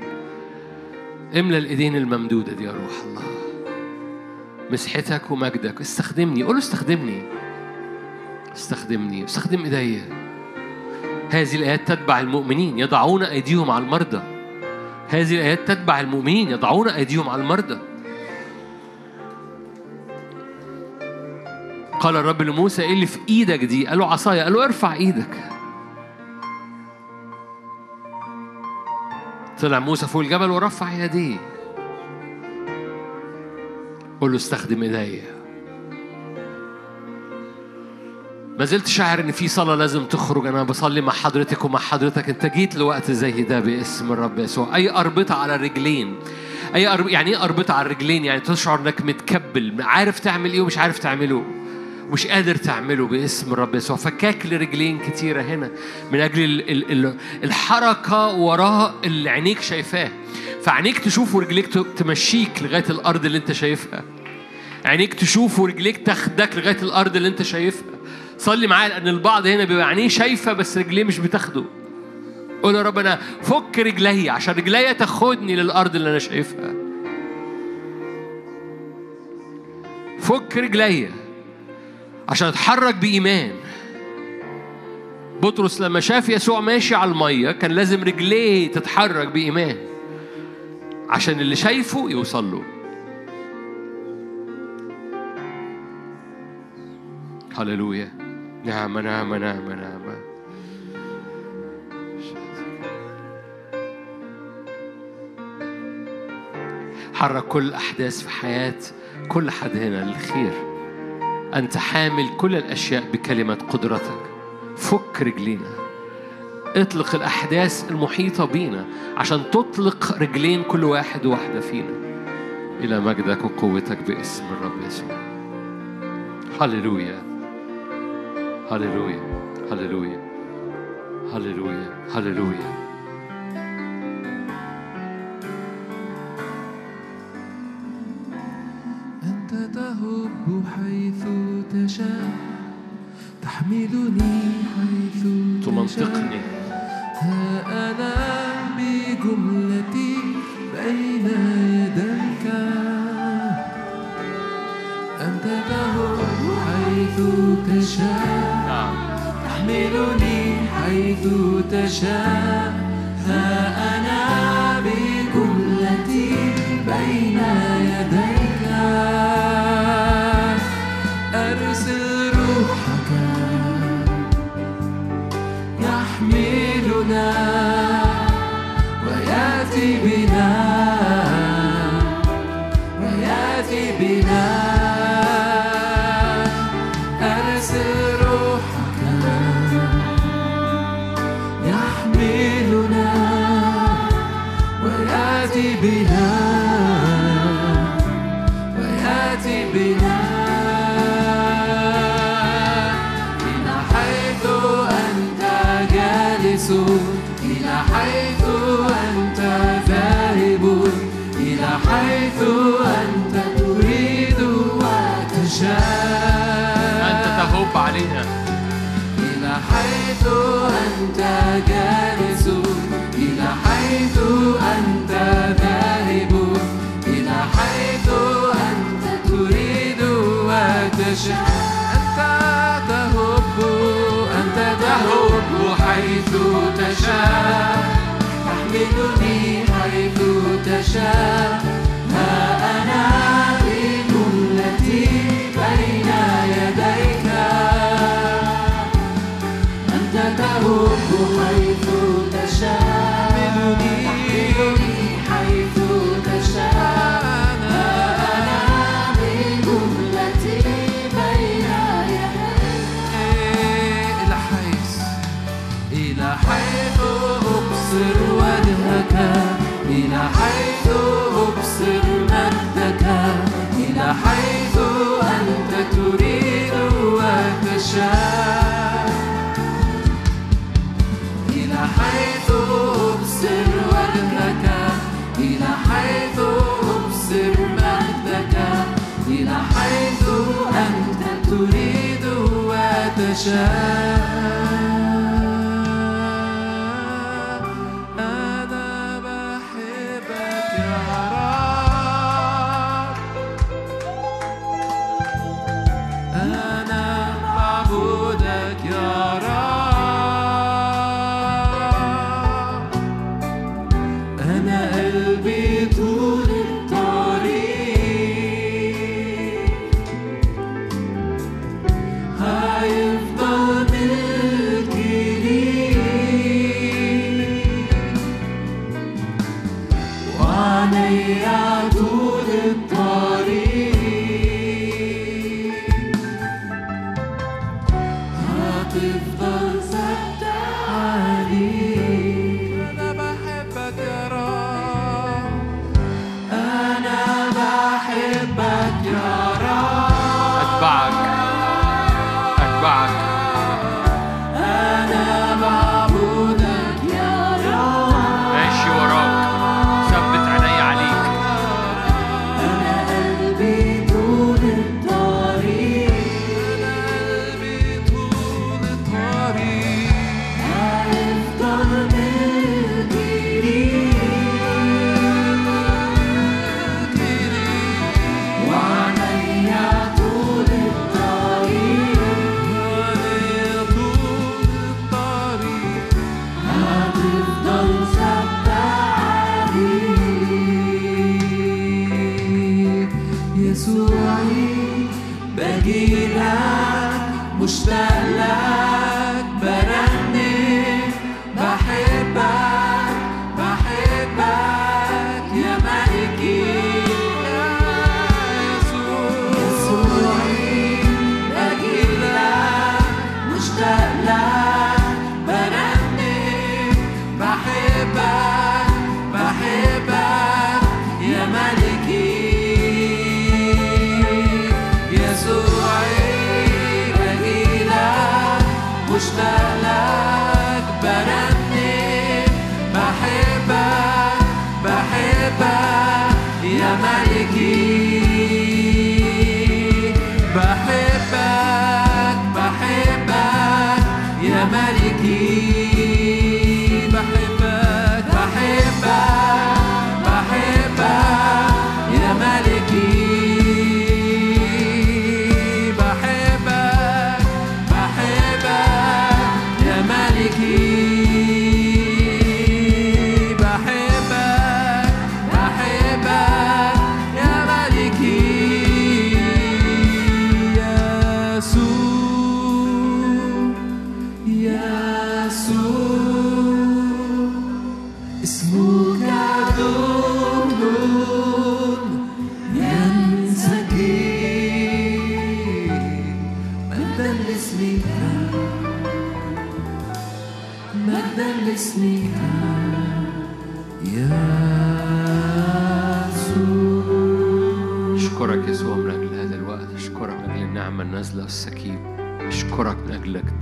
املأ الايدين الممدودة دي يا روح الله. مسحتك ومجدك. استخدمني قول استخدمني. استخدمني استخدم ايديا هذه الآيات تتبع المؤمنين يضعون أيديهم على المرضى. هذه الآيات تتبع المؤمنين يضعون أيديهم على المرضى. قال الرب لموسى إيه اللي في إيدك دي؟ قال له عصايا قال له ارفع إيدك. طلع موسى فوق الجبل ورفع يديه. قول له استخدم ايديا ما زلت شاعر إن في صلاة لازم تخرج. أنا بصلي مع حضرتك ومع حضرتك. أنت جيت لوقت زي ده باسم الرب يسوع. أي أربطة على الرجلين أي أرب... يعني إيه أربطة على الرجلين يعني تشعر إنك متكبل عارف تعمل إيه ومش عارف تعمله. ومش قادر تعمله باسم الرب يسوع. فكاك لرجلين كتيرة هنا. من أجل ال... ال... ال... الحركة وراء اللي عينيك شايفاه. فعينيك تشوف ورجليك تمشيك لغاية الأرض اللي أنت شايفها. عينيك تشوف ورجليك تاخدك لغاية الأرض اللي أنت شايفها. صلي معايا لأن البعض هنا بيبقى عينيه شايفة بس رجليه مش بتاخده. قول يا رب أنا فك رجلي عشان رجلي تاخدني للأرض اللي أنا شايفها. فك رجلي عشان أتحرك بإيمان. بطرس لما شاف يسوع ماشي على المية كان لازم رجليه تتحرك بإيمان عشان اللي شايفه يوصل له. هللويا. نعمة نعمة نعمة نعمة حرك كل الأحداث في حياة كل حد هنا للخير. أنت حامل كل الأشياء بكلمة قدرتك. فك رجلينا. اطلق الأحداث المحيطة بينا عشان تطلق رجلين كل واحد وواحدة فينا. إلى مجدك وقوتك باسم الرب يسوع. هللويا. هللويا هللويا هللويا هللويا أنت تهب حيث تشاء تحملني حيث تمنطقني. حيث أبصر وجهك إلى حيث أبصر مجدك إلى حيث أنت تريد وتشاء. إلى حيث أبصر وجهك إلى حيث أبصر مجدك إلى حيث أنت تريد وتشاء. ملكي.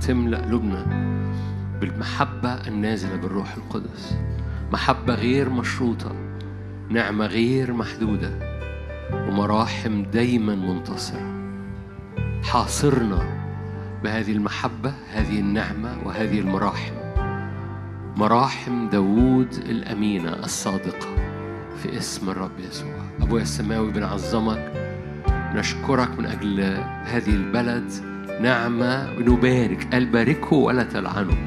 تملأ قلوبنا بالمحبة النازلة بالروح القدس. محبة غير مشروطة نعمة غير محدودة ومراحم دايما منتصرة. حاصرنا بهذه المحبة هذه النعمة وهذه المراحم. مراحم داوود الأمينة الصادقة في اسم الرب يسوع. أبويا السماوي بنعظمك نشكرك من أجل هذه البلد. نعمة نبارك قال باركه ولا تلعنه.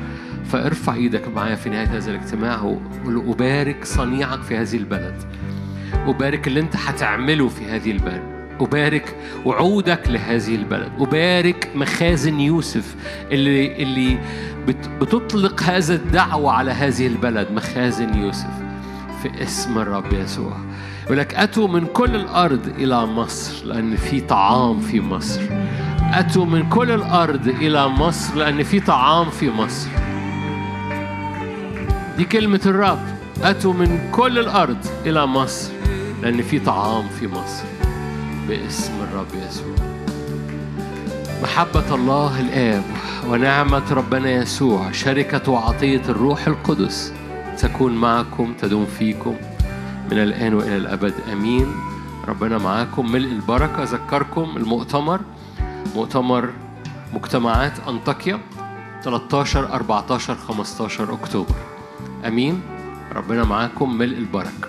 فارفع إيدك معايا في نهاية هذا الاجتماع وقول أبارك صنيعك في هذه البلد. أبارك اللي أنت هتعمله في هذه البلد. أبارك وعودك لهذه البلد. أبارك مخازن يوسف اللي اللي بت- بتطلق هذا الدعوة على هذه البلد مخازن يوسف في اسم الرب يسوع. يقول لك أتوا من كل الأرض إلى مصر لأن في طعام في مصر. أتوا من كل الأرض إلى مصر لأن في طعام في مصر. دي كلمة الرب. أتوا من كل الأرض إلى مصر لأن في طعام في مصر. باسم الرب يسوع. محبة الله الآب ونعمة ربنا يسوع شركة وعطية الروح القدس تكون معكم تدوم فيكم من الآن وإلى الأبد. أمين. ربنا معاكم ملء البركة. أذكركم المؤتمر مؤتمر مجتمعات أنطاكيا 13 14 15 أكتوبر. أمين ربنا معاكم ملء البركة.